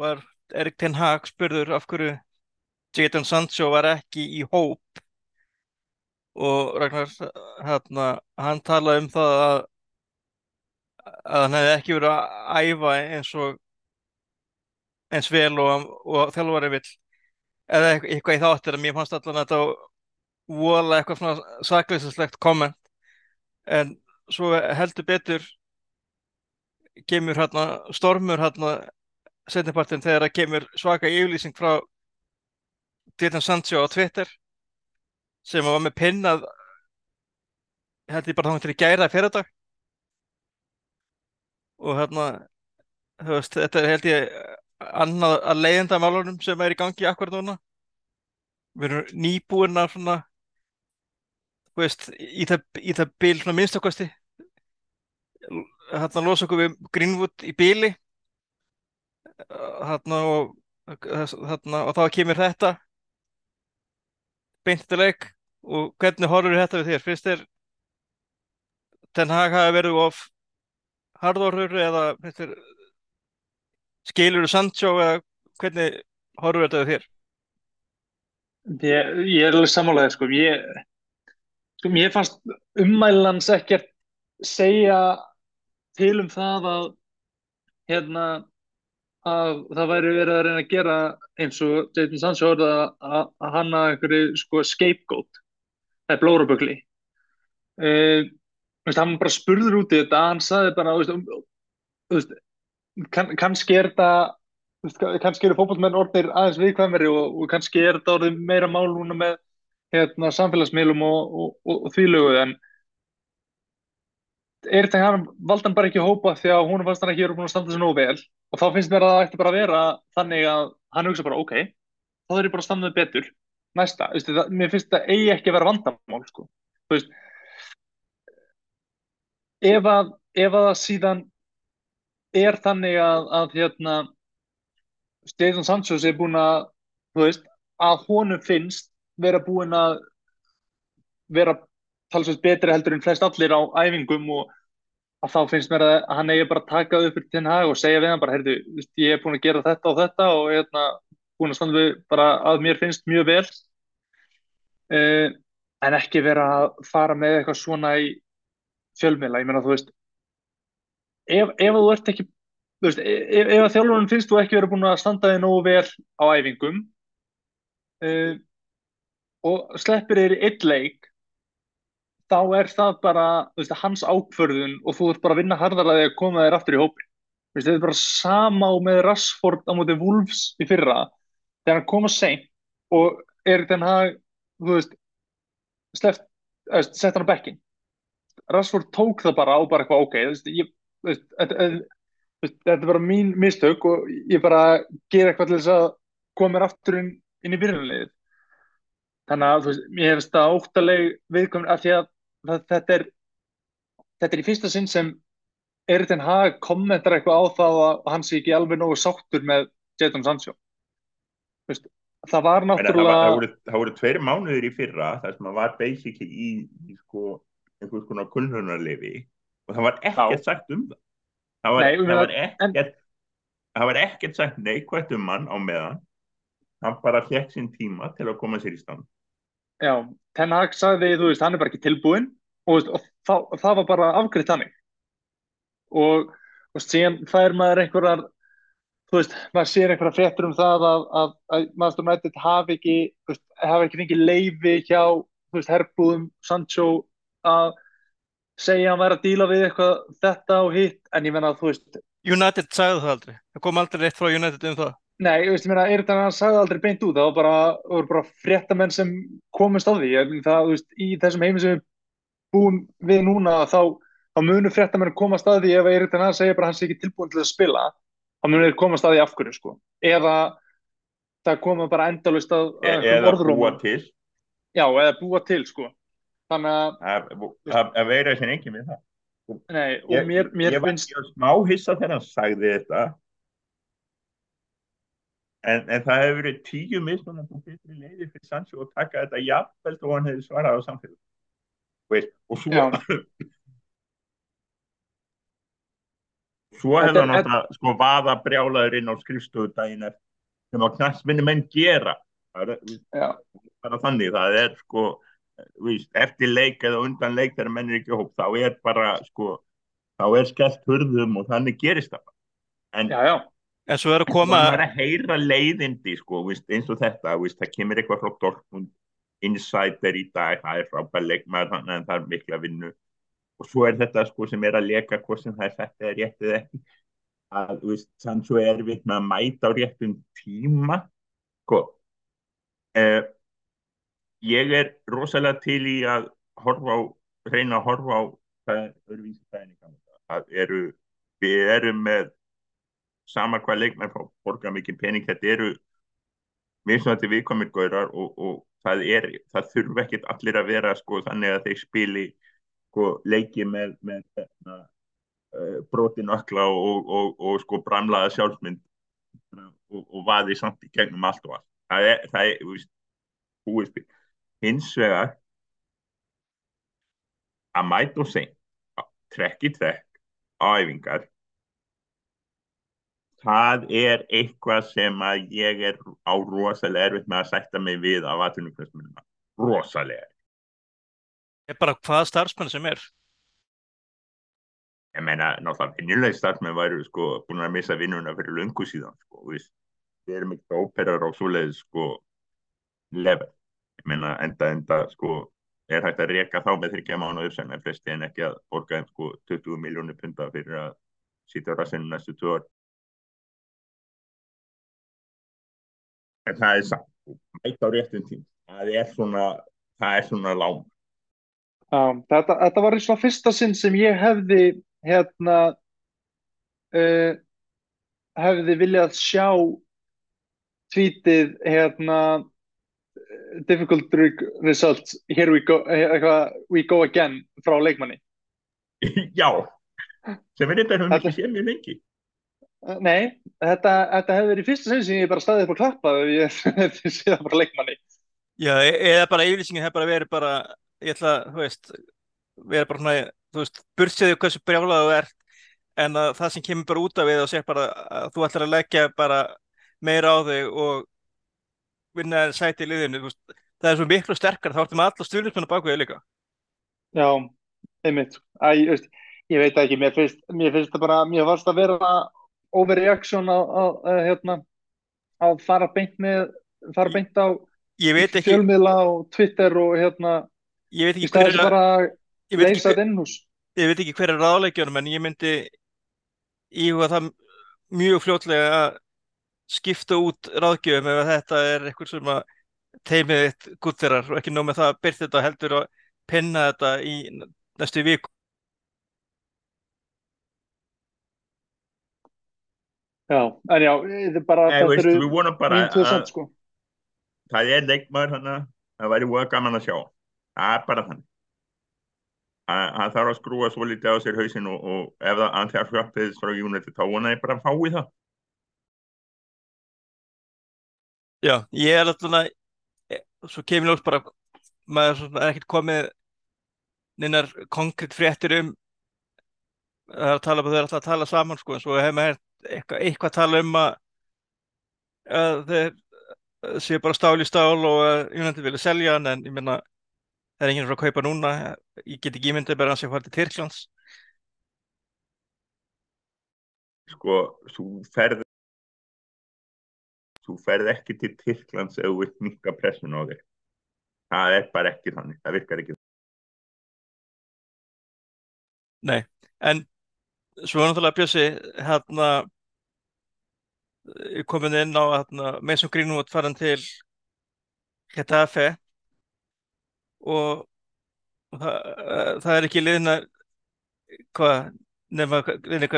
S1: var Erik Ten Hag spurður af hverju Jadon Sancho var ekki í hóp. Og Ragnar hérna, hann talaði um það að, að hann hefði ekki verið að æfa eins og eins vel og, og þjálfari vill. Eða eitthvað í þáttir að mér fannst allan að þetta vola eitthvað svona sakleisinslegt komment en svo heldur betur kemur hérna stormur hérna setjapartin þegar það kemur svaka yfirlýsing frá Dietan Sancho á Twitter sem var með pinnað held ég bara þá til í gæra fyrir dag og hérna veist, þetta er held ég annað að leiðenda málunum sem er í gangi akkur núna. Við erum nýbúin að svona veist, í það, það bil minnstakosti hérna losa okkur við Greenwood í bíli hérna og, hérna, og þá kemur þetta. Beintileik og hvernig horfur þetta við þér? Fyrst er Ten Hag hafa verið of hardorður eða skilur þú Sancho eða hvernig horfur þetta þér?
S3: Ég, ég er alveg sammálaðið sko, ég Sko mér fannst ummælans ekkert segja til um það að hérna að það væri verið að reyna að gera eins og Jadon Sancho orða að, að hanna einhverju sko scapegoat. Er blórabögli uh, hann bara spurður út í þetta hann saði bara veist, um, veist, kann, kannski er þetta kannski eru fókbalmenn orðir aðeins viðkvæmari og, og kannski er þetta orðið meira mál núna með hérna, samfélagsmiðlum og, og, og þvílögu en er þetta hann valdan bara ekki hópa því að hún fannst hann ekki verið búin að standa sér nógu vel og þá finnst mér að það ætti bara að vera þannig að hann hugsa bara ok þá þurf ég bara að standa þau betur næsta, Vistu, það, mér finnst þetta eigi ekki að vera vandamál sko. þú veist ef að, ef að það síðan er þannig að, að hérna Stefán Sandsjós er búin að þú veist, að honum finnst vera búin að vera talsveit betri heldur en flest allir á æfingum og að þá finnst mér að hann eigi bara að taka upp til henn og segja við hann bara, heyrðu, ég er búin að gera þetta og þetta og ég er búin að standa við bara að mér finnst mjög vel. Uh, en ekki vera að fara með eitthvað svona í fjölmiðla, ég meina þú veist ef, ef þú ert ekki þú veist, ef, ef að þjálfurinn finnst þú ekki verið búin að standa þig nógu vel á æfingum uh, og sleppir þér í eitt leik þá er það bara veist, hans ákförðun og þú ert bara að vinna harðar að því að koma þér aftur í hópi þetta er bara sama og með Rashford á móti Wolves í fyrra þegar hann koma seint og er þannig að sleppt, sett hann á bekkin Rashford tók það bara á bara eitthvað ok veist, veist, þetta, er bara mín mistök og ég bara ger eitthvað til þess að koma mér aftur inn, inn í byrjunarlegið þannig að veist, ég hefist það óttaleg viðkomin af því að þetta er þetta er í fyrsta sinn sem Eritinn Haag kommentar eitthvað á það að hann sé ekki alveg nógu sáttur með Jadon Sancho. Vist, það var náttúrulega
S2: það voru, það tveir mánuður í fyrra þar sem það var basically í, í sko, einhvers konar kunnhörnarlefi og það var ekkert sagt um það. Það var, Nei, það var ekkert en... það var ekkert sagt neikvægt um hann á meðan. Hann bara fekk sín tíma til að koma sér í stand.
S3: Já, Ten Hag sagði, þú veist, hann er bara ekki tilbúin og, og það, það var bara afgriðt hannig og, og síðan fær maður einhverjar þú veist, maður sér einhverja fréttur um það að, að, að maður stofnættið hafi ekki hafi ekki fengið leifi hjá þú veist, herbúðum, Sancho að segja að hann væri að díla við eitthvað þetta og hitt, en ég menna að þú veist
S1: United sagði það aldrei, það kom aldrei reitt frá United um það.
S3: Nei, ég veist, er þetta að hann sagði aldrei beint út, það var bara, var bara fréttamenn sem komist á því, það, þú veist, í þessum heiminn sem við búum við núna, þá, þá munur fréttamenn komast að því ef er þetta að hann segja bara hann sé ekki tilbúin til að spila, þá munur þeir komast að því af hverju, sko, eða það koma bara endalust að,
S2: að e eða búa til.
S3: Já, eða búa til, sko þannig
S2: að að vera sem ekki með það.
S3: Nei, og mér, mér
S2: ég,
S3: finnst
S2: Ég var smá hissa þegar hann sagði þetta. En, en það hefur verið tíu mismunandi betri leiði fyrir Sancho að taka þetta jafnveld og hann hefði svarað á samfélag. Og svo svo hefði hann átt að sko vaða brjálaður inn á skrifstöðu daginn sem að knastminni menn gera. Það er bara þannig, það er sko víst, eftir leik eða undan leik þegar menn er ekki hóp, þá er bara sko, þá er skellt hurðum og þannig gerist það.
S3: En já, já
S1: En svo er að koma...
S2: Það er að heyra leiðindi, sko, víst, eins og þetta, víst, það kemur eitthvað frá Dortmund insider í dag, það er frábæð leikmaður, þannig að það er mikla vinnu. Og svo er þetta, sko, sem er að leka hvort sem það er þetta eða rétt eða ekki. Að, víst, þannig svo er við með að mæta á réttum tíma. Sko, eh, ég er rosalega til í að horfa á, reyna að horfa á það. Það eru, við erum með sama hvað leikmenn fá borga mikið pening, þetta eru mismunandi viðkomir gaurar og, og það, er, það þurfa ekkit allir að vera sko, þannig að þeir spili sko, leiki með, með uh, brotin ökla og, og, og sko bramlaða sjálfsmynd og vaði samt í gegnum allt og allt. Það er, það er, víst, búið hins vegar að mæta og segja trekk í trekk á æfingar það er eitthvað sem að ég er á rosalega erfitt með að sætta mig við af aðtunumkvæmsmunum. Rosalega.
S1: Ég er bara hvað starfsmenn sem er.
S2: ég meina, náttúrulega venjuleg starfsmenn væru sko búin að missa vinnuna fyrir löngu síðan sko, við, við erum ekki óperar á svoleiðis sko level, ég meina enda enda sko er hægt að reyka þá með þryggja mánuður sem er flesti en ekki að borga þeim sko 20 miljónir punta fyrir að sýta rassinu næstu ár. En það er samt mæta á réttum tím það er svona, það er svona lám
S3: Já, þetta, þetta var í svona fyrsta sinn sem ég hefði hérna uh, hefði viljað sjá tvítið hérna difficult results here we go, eitthvað, we go again frá leikmanni.
S2: Já, sem er þetta höfum ekki séð mjög lengi.
S3: Nei, þetta, þetta hefði verið fyrsta sinn sem ég bara staðið upp og klappað ef ég hefði séð það frá leikmanni.
S1: Já, e- eða bara yfirlýsingin hefur bara verið bara, ég ætla, þú veist, verið bara svona, þú veist, burtsiðu hversu brjálað þú ert, en að það sem kemur bara út af við og sér bara að þú ætlar að leggja bara meira á þig og vinna sæti í liðinu, veist, það er svo miklu sterkar, þá ertum alla stjórnismennu þig líka.
S3: Já, einmitt, Æ, ég, veist, ég veit ekki, mér finnst, mér finnst það bara, mér fannst að vera overreaction á, á, á, hérna, að fara beint með, fara beint á fjölmiðla og Twitter og hérna
S1: ég veit ekki hver er,
S3: bara að
S1: ég veit ekki
S3: leysa
S1: hver,
S3: þetta innhús
S1: ég veit ekki hver er ráðleikjunum, en ég myndi íhuga það mjög fljótlega að skipta út ráðgjöfum ef þetta er eitthvað sem að teimið þitt gutterar og ekki nóg með það að byrja þetta heldur og penna þetta í næstu viku.
S3: Já, en já, þetta er bara
S2: Nei,
S3: þetta
S2: veist,
S3: eru
S2: við vonum bara
S3: mín tvö
S2: að
S3: sent sko.
S2: Það er leikmaður hann að það væri voða gaman að sjá. Það er bara þannig. Að- hann þarf að skrúa svo lítið á sér hausinn og, og ef það hlöppið frá United þá vona ég bara að fái það
S1: Já, ég er alltaf, svo kemur ljóst bara, maður er ekkert komið neinar konkrétt fréttir um, það er að tala er að tala saman sko, en svo hefur maður eitthvað, eitthvað að tala um að, að þeir séu bara stál í stál og United vilja selja hann, en ég meina, það er enginn frá að kaupa núna, ég get ekki ímyndið bara að sé að fara til Tyrklands.
S2: sko, þú ferð þú ferð ekki til Tyrklands ef þú vilt mikka pressun á þig það er bara ekki þannig, það virkar ekki
S1: Nei, en svo náttúrulega Bjössi hérna ég komin inn á hérna, Mason Greenwood farin til Getafe og, það, eh, það er ekki liðina hvað nema,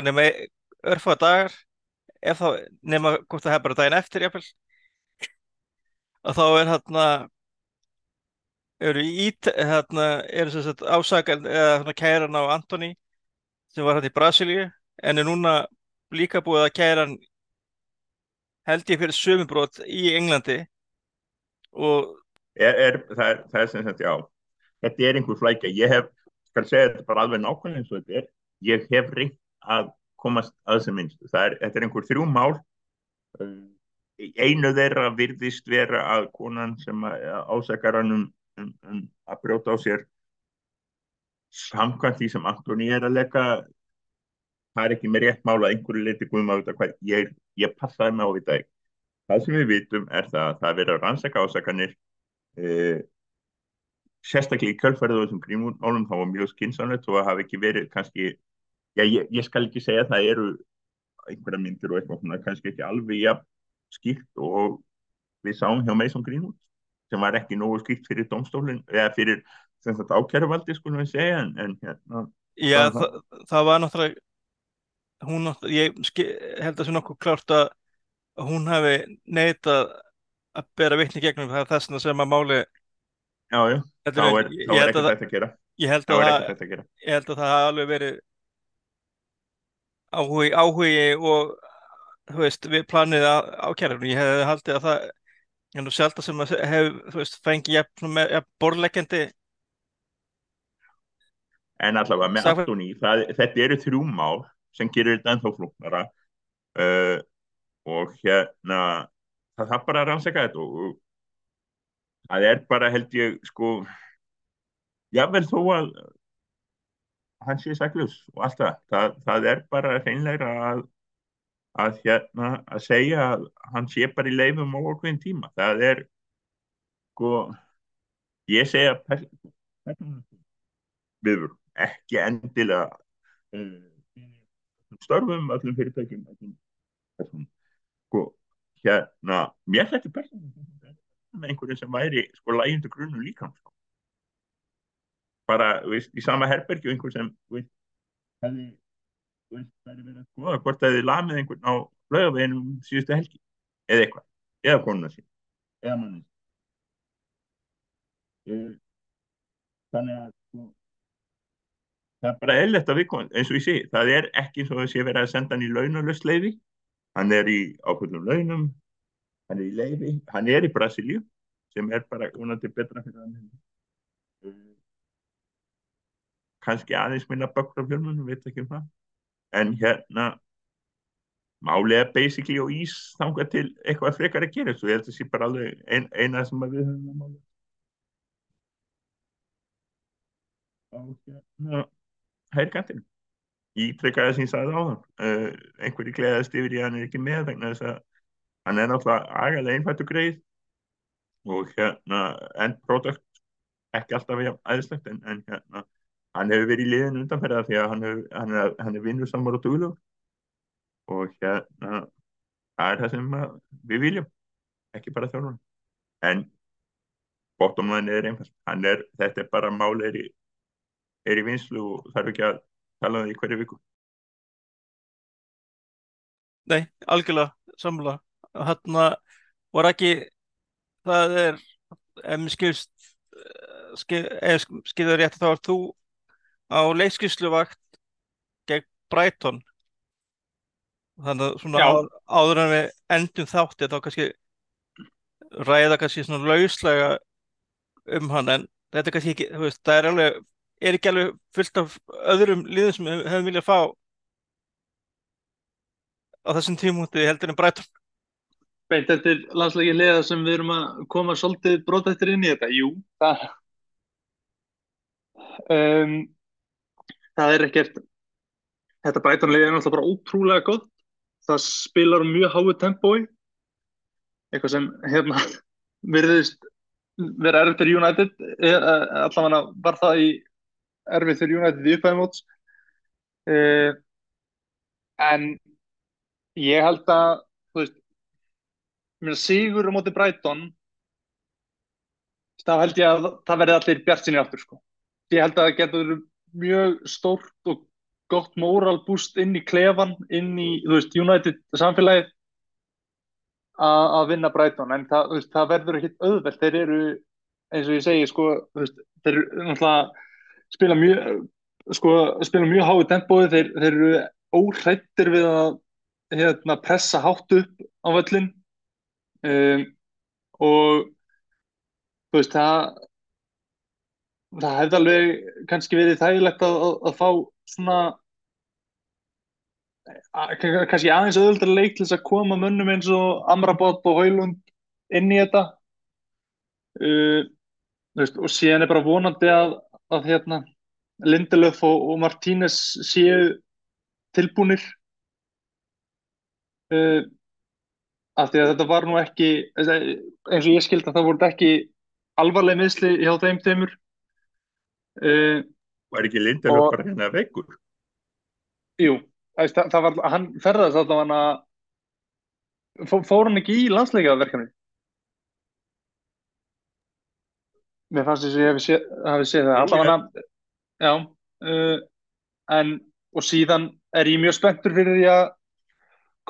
S1: nema örfá dagar ef þá nema hvort það hefur bara daginn eftir jafnvel. Að þá er hérna eru ít hérna eru sem sagt ásakar eða hérna kæran á Antoni sem var hérna í Brasilíu en er núna líka búið að kæra hann held ég fyrir sömubrót í Englandi. Og
S2: er, er, það, er, það er sem sagt, já þetta er einhver flækja, ég hef skal segja þetta bara alveg nákvæmlega eins og þetta er. Ég hef reynt að komast að sem minnst, það er, þetta er einhver þrjú mál. Einu þeirra virðist vera að konan sem að- ásakar hann um, um, um að brjóta á sér samkvæmt því sem Antoni er að leika það er ekki með rétt mál að einhverju leiti guðum að vita hvað ég, ég passaði mig á því dag það sem við vitum er það að það er að rannsaka ásakanir uh, sérstaklega í kjölfærið á þessum grímúnálum þá var mjög skinsamlegt og það hafi ekki verið kannski já, ég, ég skal ekki segja að það eru einhverja myndir og eitthvað svona kannski ekki alveg jafn skýrt og við sáum hjá Mason Greenwood sem var ekki nógu skýrt fyrir domstólinn eða fyrir ákæruvaldi skulum við segja en, en hérna
S1: já,
S2: Hvað
S1: það, það var náttúrulega hún náttúrulega, ég ski, held að það sé nokkuð klárt að hún hafi neitað að bera vitni gegnum það er þess vegna sem að máli
S2: já, já, þá
S1: er-
S2: er, er
S1: að
S2: að
S1: að
S2: er
S1: það
S2: ekkert þetta að gera.
S1: ég held að það hafi alveg verið áhugi, áhugi og þú veist, við planið á, kærunum, ég hefði haldið að það er nú sjálf sem að hef, þú veist, fengi jafn, jafn borðleggjandi.
S2: En allavega með það, þetta eru þrjú mál sem gerir þetta ennþá flóknara uh, og hérna það þarf bara að rannsaka þetta og það er bara held ég sko jável þó að hann sé saklaus og allt það. það. Það er bara hreinlegra að, að, hérna, að segja að hann sé bara í leifum á okkur tíma. Það er, sko, ég segja viður, ekki endilega uh, störfum öllum fyrirtækjum sko, hérna mér þetta persónulega með einhverju sem væri sko lægjöndu grunnu líka sko bara, veist, í sama herbergi og einhver sem, veist, hefði, verið að skoða hvort það hefði lamið einhvern á lögaveginum síðustu helgi, eða eitthvað, eða konuna sín, eða manni. Þannig að, sko, það er bara eðlert að við komum, eins og ég sé, það er ekki eins og þess að ég verið að senda hann í launalust leiði, hann er í ákveðnum launum, hann er í leiði, hann er í Brasilíu, sem er bara unandi betra fyrir hann kannski aðeins minna bökkur af fjölmunum, veit ekki um það. En hérna er basically og ís þanga til eitthvað frekar að gera ég held að það sé bara alveg ein, eina sem við höfum að mála og hérna hægkantinn ítrekkaði sem ég sagði á það uh, einhverju gleðast yfir í hann er ekki með vegna þess að hann er náttúrulega agalega einfattu greið. Og hérna end product ekki alltaf aðeinslegt en, en hérna hann hefur verið í liðinu undanferða því að hann, hef, hann er, er vinnur samar og duglu og hérna það er það sem við viljum ekki bara þjálfur en bottom line er einfalt. Er, þetta er bara mál er í, er í vinslu og þarf ekki að tala um það í hverju viku.
S1: Nei, algjörlega samla hann var ekki það er ef skilður rétt þá er þú á leikskísluvakt gegn Brighton. Þannig að svona á, áður en við endum þátti þá kannski ræða kannski svona lauslega um hann en þetta er kannski ekki, þú veist, það er alveg er ekki alveg fullt af öðrum liðum sem við hefum viljað fá á þessum tímúti heldur en Brighton.
S3: Beint eftir landslegin liða sem við erum að koma svolítið brótættir inn í þetta, jú það um, það er ekkert þetta bætanlega er náttúrulega bara ótrúlega gott. Það spilar mjög háið tempói. Eitthvað sem hérna verðist vera erfið fyrir United. Eh, allavega var það í erfið fyrir United í upphæðumóts eh, en ég held að þú veist sigur á móti Brighton þá held ég að það verði allir bjart sinni áttur sko. ég held að það getur mjög stórt og gott móralbúst inn í klefan, inn í veist, United samfélagið að vinna Brighton. En það, veist, það verður ekkit auðvelt. Þeir eru, eins og ég segi sko, veist, þeir eru náttúrulega spila mjög sko, spila mjög hái tempói, þeir, þeir eru óhrættir við að hérna, pressa hátt upp á völlin um, og það það hefði alveg kannski verið þægilegt að, að, að fá svona að, kannski aðeins öðuldra leik til þess að koma mönnum eins og Amrabat og Haulund inn í þetta. Uh, veist, og síðan er bara vonandi að, hérna, Lindelöf og, og Martínez séu tilbúnir. Uh, af því að þetta var nú ekki eins og ég skildi að það voru ekki alvarlega miðsli hjá þeim teimur
S2: Uh, var ekki Lindelöf bara hérna veikur?
S3: Jú, það, það var, hann ferðast alltaf hann að fór hann ekki í landsleikaverkefni? Mér fannst þess að ég hef séð, séð það alltaf hann að, já, uh, en og síðan er ég mjög spenntur fyrir því að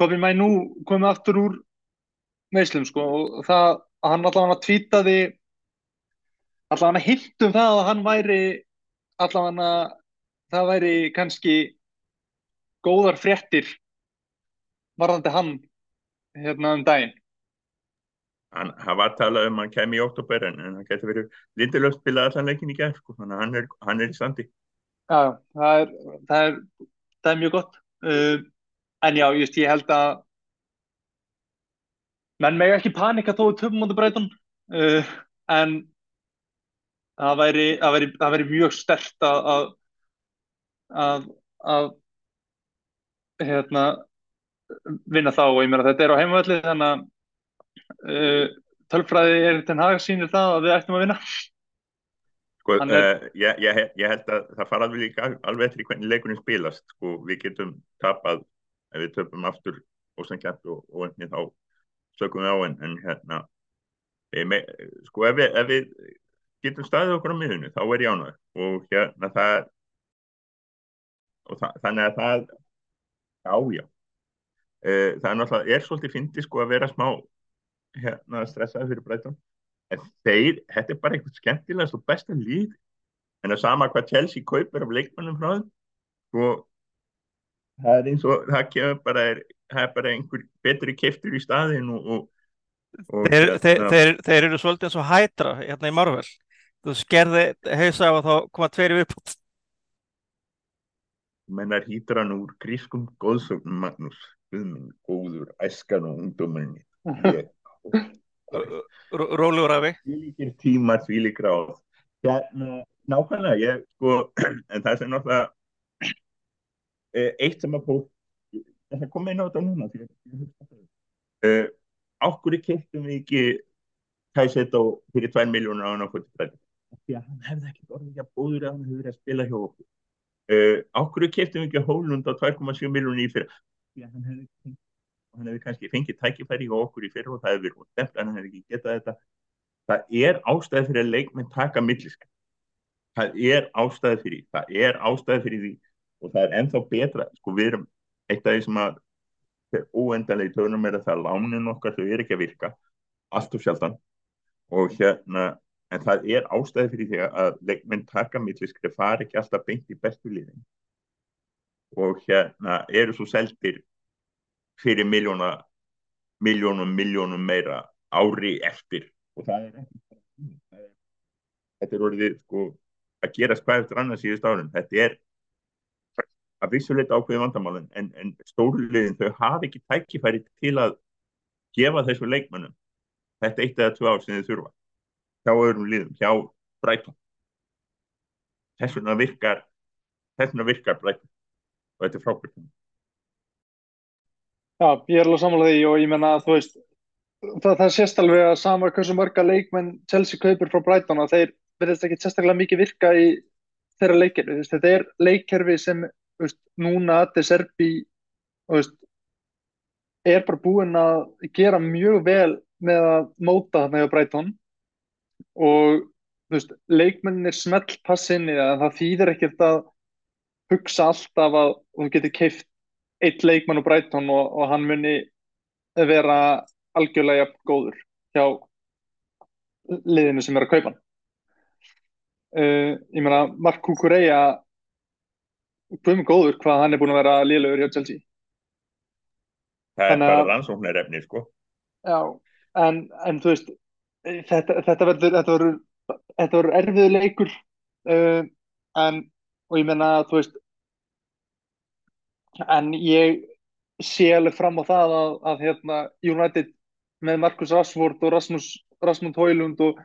S3: komið mæ nú komið aftur úr meðslum sko og það að hann alltaf hann að tvítaði allavega hittum það að hann væri allavega það væri kannski góðar fréttir varðandi hann hérna um daginn.
S2: Hann, hann var talað um að hann kemi í oktober en hann getur verið lindilöft spilað allan leikin í gerð sko, hann hann er í standi.
S3: Já, það er það er, það er mjög gott. Uh, en já, just ég held að menn meg ekki panika þó töfum á breytan uh, en það væri, það væri, það væri mjög stert að, að, að, að hérna vinna þá. Og ég meina þetta er á heimavalli þannig að uh, tölfræði er til hag sínir það að við ættum að vinna.
S2: Sko,
S3: er-
S2: uh, ég, ég, ég held að það fara alveg líka alveg eftir hvernig leikurinn spilast. Sko, við getum tapað ef við töpum aftur ósangjönd og, og einnig þá sökum við á en, en hérna me, sko ef við, ef við getum staðið okkur á miðunni þá er ég ánægð og hérna það og það, þannig að það já já. Uh, það er náttúrulega er svolítið fyndi sko að vera smá hérna stressaði fyrir breytum en þeir, þetta er bara eitthvað skemmtilegast og besta líð en að sama hvað Chelsea kaupir af leikmannum frá þeim. Og það er eins og það kemur bara er, það er bara einhver betri keftur í staðin og, og, og
S1: Þeir, þeir,
S2: hérna,
S1: þeir, þeir eru svolítið eins og hætra hérna í Marvel. Þú skerði hausa og þá koma tveir í viðbútt.
S2: mennar hýtur hann úr grískum góðsögnum Magnús. Guðminn, góður, æskan og ungdóminn ég
S1: Rólegur af
S2: því líkir tímar, því líkir á hérna, nákvæmlega ég, sko, en það sem náttúrulega eh, eitt sem að fólk það kom inn á þetta núna eh, ákvöru keftum við ekki Kajsett á fyrir 2 miljónur á 40 því að hann hefði ekki orðið ekki að bóður að hann hefði verið að spila hjá okkur. Uh, ákvöru keftum við ekki Hólund á 2,7 miljónur í fyrir því að hann hefði fengið hann hefði kannski fengið tækifæri hjá okkur í fyrir og það hefði verið stemt en hann hefði ekki getað þetta. Það er ástæði fyrir að leikmenn taka millisk það er ástæði fyrir það er ástæði fyrir því og það er ennþá betra sko við erum eitt af því sem að óendanlega í törnum er að það lánin okkar þau er ekki að virka allt og sjaldan. Og hérna en það er ástæði fyrir því að leikmenn taka millisk þeir fara ekki alltaf beint í bestu liðin. Og hérna eru svo seldir fyrir miljóna miljónum, miljónum meira ári eftir. Og það er ekki þetta er orðið sko að gerast hvað eftir annars síðust árum. Þetta er að vissuleita ákveði vandamálin en, en stórliðin þau hafa ekki tækifæri til að gefa þessu leikmönnum þetta eitt eða tvö ár sem þið þurfa hjá öðrum liðum, hjá Brighton. Þess vegna virkar þess vegna virkar Brighton. Og þetta er frábært.
S3: Já, ég er alveg sammála því og ég menna að þú veist það, það sést alveg að sama hversu marga leikmenn Chelsea kaupir frá Brighton að þeir verðist ekki sérstaklega mikið virka í þeirra veist, þetta er leikkerfi sem, veist, núna De Serbi, þú veist er bara búinn að gera mjög vel með að móta þarna hjá Brighton og veist, leikmennir smell passinni að það þýðir ekkert að hugsa alltaf að þú getur keift eitt leikmann úr Brighton og, og hann muni vera algjörlega góður hjá liðinu sem er að kaupa hann. Uh, ég meina, Mark Kukureya guðum góður hvað hann er búin að vera liðlegur hjá Chelsea.
S2: það er bara rannsóknarefni sko
S3: Já, en, en þú veist, þetta, þetta verður, þetta verður, þetta verður erfiður leikur, uh, en, og ég meina, þú veist, en ég sé alveg fram á það að, að hérna, United með Marcus Rashford og Rasmus, Rasmus Højlund og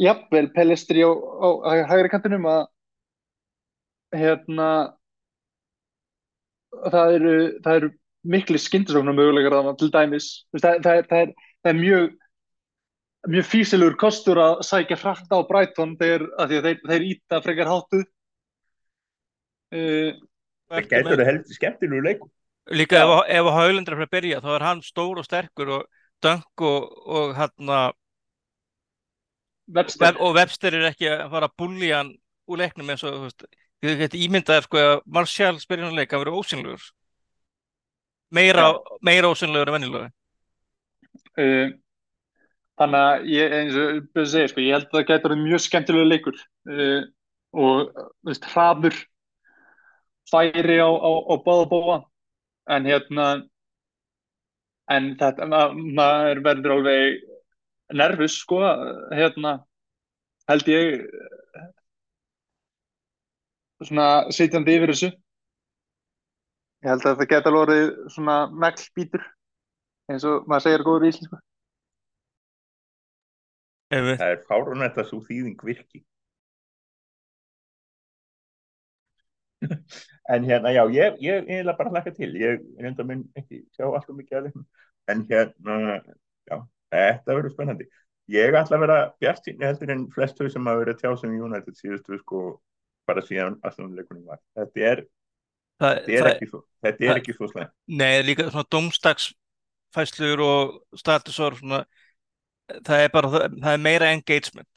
S3: jafnvel Pellistri á, á, á hægri kantinum að, hérna, það eru, það eru miklu skyndisóknar möguleikar þarna til dæmis. Það, það, er, það, er, það er mjög mjög físilegur kostur að sækja hratt á Brighton þegar að því að þeir, þeir íta frekar háttu uh,
S2: það getur það heldur skemmtilegu leikum
S1: Líka
S3: Já.
S1: ef, ef Haugland er að að byrja þá er hann stór og sterkur og dönk og, og, hérna,
S3: Webster.
S1: Web, og Webster er ekki að fara að bulli hann úr leiknum eins og þú veist, ég get ímyndað sko að Martial spyrir hann leik að vera ósynlegur meira, meira ósynlegur en venjulega.
S3: Uh, þannig að ég, eins og segi, sko, ég held að það getur mjög skemmtilega leikur uh, og veist, hraður færi á, á, á báða bóa en hérna en þetta, ma maður verður alveg nervus sko, hérna held ég svona sitjandi yfir þessu. Ég held að það geta orðið svona naglbítur eins og maður segir góður í íslensku
S1: Ef,
S2: það er fárunætt að svo þýðing virki en hérna, já, ég, ég eiginlega bara hlaka til, ég reynda minn ekki sjá alltaf mikið af þeim, en hérna, já, þetta verður spennandi. Ég ætla að vera bjart sín heldur en flest þau sem hafa verið tjá sem United síðustu sko bara síðan aðstæðanleikunum var. Þetta er,
S1: Það,
S2: þetta er
S1: það,
S2: ekki svo, þetta er
S1: það-
S2: ekki svo slæm.
S1: nei, líka svona domstagsfæslur og statusor svona, það er bara, það, er meira engagement.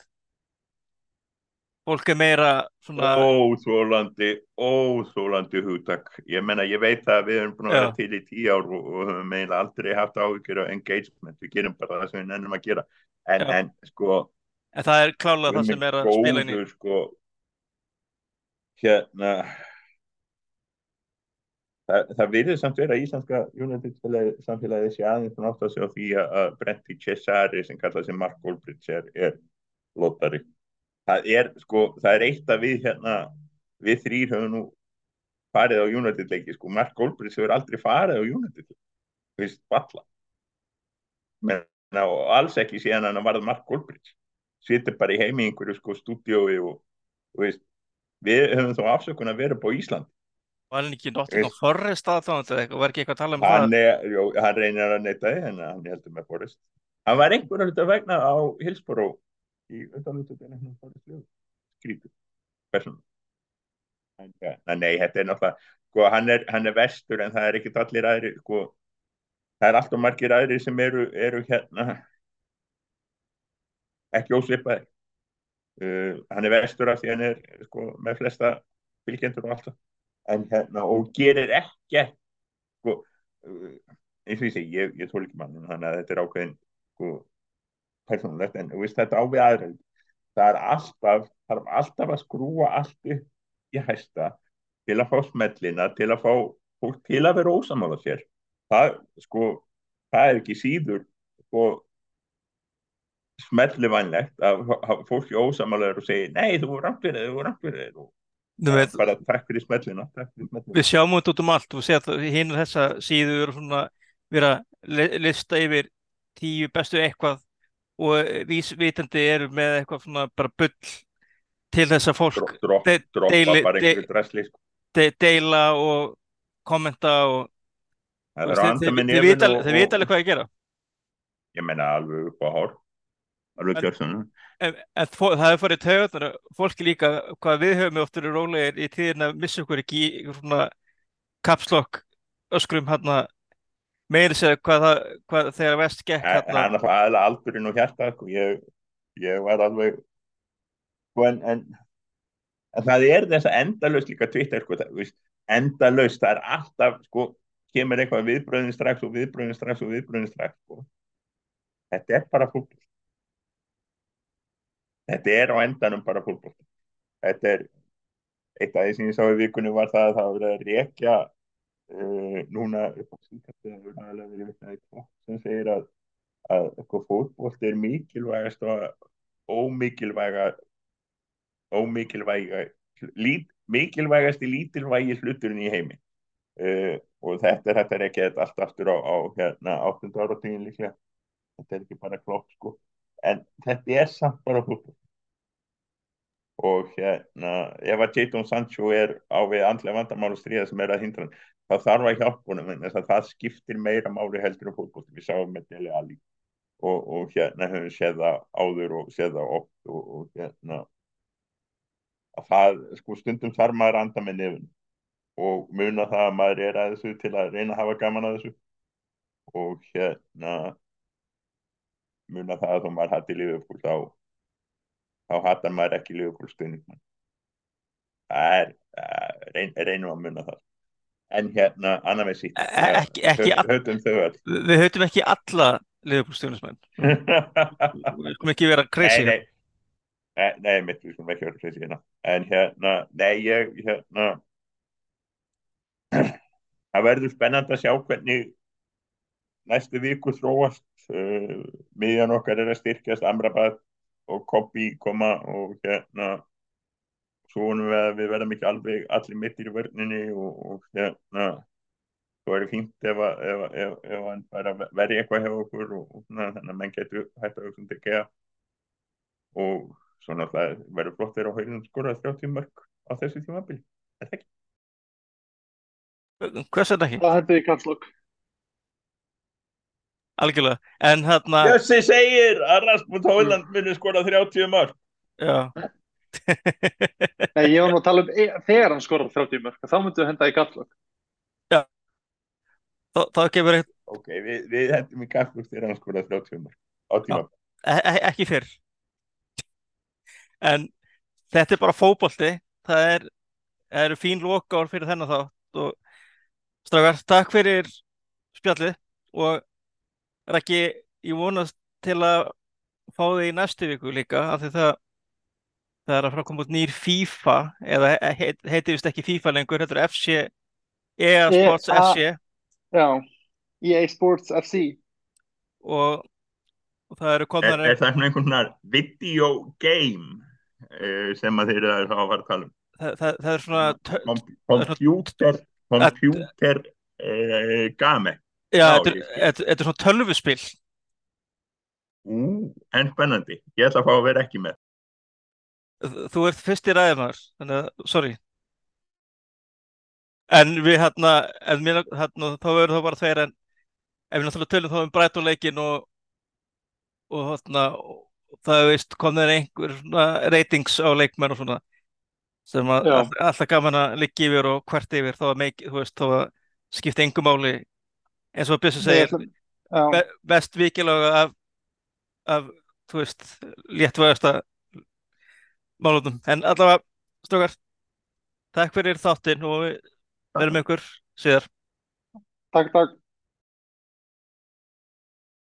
S1: Fólk er meira svona,
S2: Óþólandi, óþólandi hugtak. Ég menna, ég veit að við erum búin að vera til í tíu ár og, og höfum eiginlega aldrei haft áhyggjur af engagement. Við gerum bara það sem við nennum að gera. En, en sko,
S1: en það er klálega það sem er að spila inn í.
S2: sko, hérna, það, það virðið samt vera íslenska United samfélagi sé aðeins nátt að segja því að að Brenti Cesari sem kallað sem Mark Olbrich er, er lotari. Það er, sko, það er eitt að við hérna, við þrýr höfum nú farið á United leiki, sko, Mark Olbrich hefur aldrei farið á United leiki, þú veist, valla. Menna, og alls ekki síðan hann varð Mark Olbrich. Sittir bara í heimi einhverju, sko, stúdiói og, þú veist, við höfum þó afsökun að vera upp á Ísland.
S1: Var hann ekki Nottingham Forest aðdáðandi eða eitthvað, var ekki eitthvað að tala um
S2: Hann,
S1: það?
S2: er, jó, hann reynir að neyta þið, en hann heldur með Forrest. Hann var einhverjum hluta vegna á Hillsborough í undanlututinu Forrest Ljóð. Skrítið. En, ja, nei, þetta er náttúrulega, sko, hann er, hann er vestur en það er ekkit allir aðri, sko, það er alltaf margir aðri sem eru, eru hérna ekki ósvipaði. Uh, hann er vestur af því hann er, sko, með flesta fylgjendur og allt það. En hérna, og gerir ekki, sko, uh, eins og ég segi, ég, ég tól ekki mann, þannig að þetta er ákveðin, sko, persónulegt, en veist, þetta á við aðra. Það er alltaf, er alltaf að skrúa allt upp í hæsta til að fá smellina, til að fá fólk til að vera ósamála sér. Það, sko, það er ekki síður, sko, smellu vannlegt að fólki ósamálaður og segi, nei, þú voru þig, þú voru þig og
S1: veit,
S2: bara takk fyrir smellina,
S1: við sjáum þetta út um allt, þú séð að hinn þessa síðu eru svona vera að lista yfir tíu bestu eitthvað og vísvitandi eru með eitthvað svona bara bull til þess að fólk
S2: Dro- drop-
S1: de-
S2: droppa
S1: deili- de-
S2: sko.
S1: de deila og kommenta og þeir, vita,
S2: og,
S1: alveg
S2: og
S1: hvað ég gera.
S2: Ég menna alveg upp á hár alveg kjörsunum
S1: en, en það hefur farið taugarnar fólki líka hvað við höfum oftur í rólegir í tíðin að missa okkur ekki svona kapslokk öskrum hann meiri segja hvað, það, hvað þegar vest gekk
S2: það er náttúrulega aðlega aldurinn og hjarta sko. ég, ég var alveg sko, en, en, en það er þess að endalaust líka Twitter sko, endalaust, það er alltaf sko, kemur eitthvað viðbröðin strax og viðbröðin strax og viðbröðin strax sko. þetta er bara fólk þetta er á endanum bara fólk þetta er eitt af því sem ég sá í vikunni var það að það var að rekja uh, núna sem segir að, að eitthvað fótbolt er mikilvægast og ómikilvæga ómikilvæga lít, mikilvægasti lítilvægi hluturinn í heimi. Uh, og þetta er þetta er ekki allt aftur á, á hérna, 8. áratugin líklega. Þetta er ekki bara klopp sko en þetta er samt bara fótbolt og hérna ef að Jadon Sancho er á við andlega vandamál og stríða sem er að hindra hann þá þarf að hjálpa honum vegna þess að það skiptir meira máli heldur um fótbolt við sáum með Dele Alli. Og, og hérna höfum við séð það áður og séð það oft og, og hérna að það sko stundum þarf maður að anda með nefn og muna það að maður er að þessu til að reyna að hafa gaman að þessu. Og hérna muna það að þú maður hætti lífið þá þá hattar maður ekki Liverpool stuðningsmann það er reyn, reynum að munna það. En hérna annar með sitt
S1: E-
S2: höfum öll.
S1: við höfum ekki alla liðbúrstjónusmenn við skulum ekki vera crazy
S2: nei, nei, nei, mitt við skulum ekki vera crazy hérna. En hérna, nei, ég hérna það verður spennand að sjá hvernig næstu viku þróast uh, miðjan okkar er að styrkjast Amrabat og Koppi koma og hérna svo vonum við að við verðum ekki alveg allir mittir í vörninni og, og hérna svo er það fínt ef, að- ef, ef, ef hann verði eitthvað hjá okkur og, og svona, þannig að menn getur hægt að hugsa um þetta og svo náttúrulega verður flott þeirra á haugum skora 30 mörg á þessu tímabili, er það ekki?
S1: hvers vegna ekki,
S3: Það hendur í kapslokk.
S1: Algjörlega en hérna,
S2: Jössi segir að Rasmus Hóland muni skora 30 mörg.
S1: já
S3: Nei, ég var nú að tala um e þegar hann skorar 30 mörg, þá myndum við henda í kapslokk.
S1: þá, þá kemur eitt,
S2: Ok, við, við hendum í kafflug þegar hann skora 30 mörg. Á tíma.
S1: e e ekki fyrr en þetta er bara fótbolti það er, það eru fín lokár fyrir þennan þátt og strafgar, takk fyrir spjallið og Raki, ég vonast til að fá þig í næstu viku líka af því það það er að fara að koma út nýr FIFA eða heit, heitir vist ekki FIFA lengur þetta er FC EA Sports
S3: EA.
S1: FC
S3: Já, EA Sports FC.
S1: og, og það eru
S2: Er,
S1: komnar
S2: er það svona einhvern svona video game uh, sem að þeir eru að fara að tala um?
S1: það, það, það er svona
S2: computer, computer uh, game.
S1: Já, þetta er- er svona tölvuspil
S2: Ú, en spennandi. Ég ætla að fá að vera ekki með.
S1: þú ert fyrst í ræðumar þannig að, sorry en við hérna, en mér, hérna þá verður það bara tveir en ef við náttúrulega tölum þá um Brighton-leikin og og hérna það er veist komnir einhver svona ratings á leikmenn og svona sem að alltaf gaman að liggja yfir og hvert yfir þá að meik, þú veist, þá að skipta engu máli eins og Bjössi segir be, best vikilega af, af þú veist, léttvægasta málunum, en allavega strókar, takk fyrir þáttinn og við verðum ykkur síðar.
S3: Takk, takk.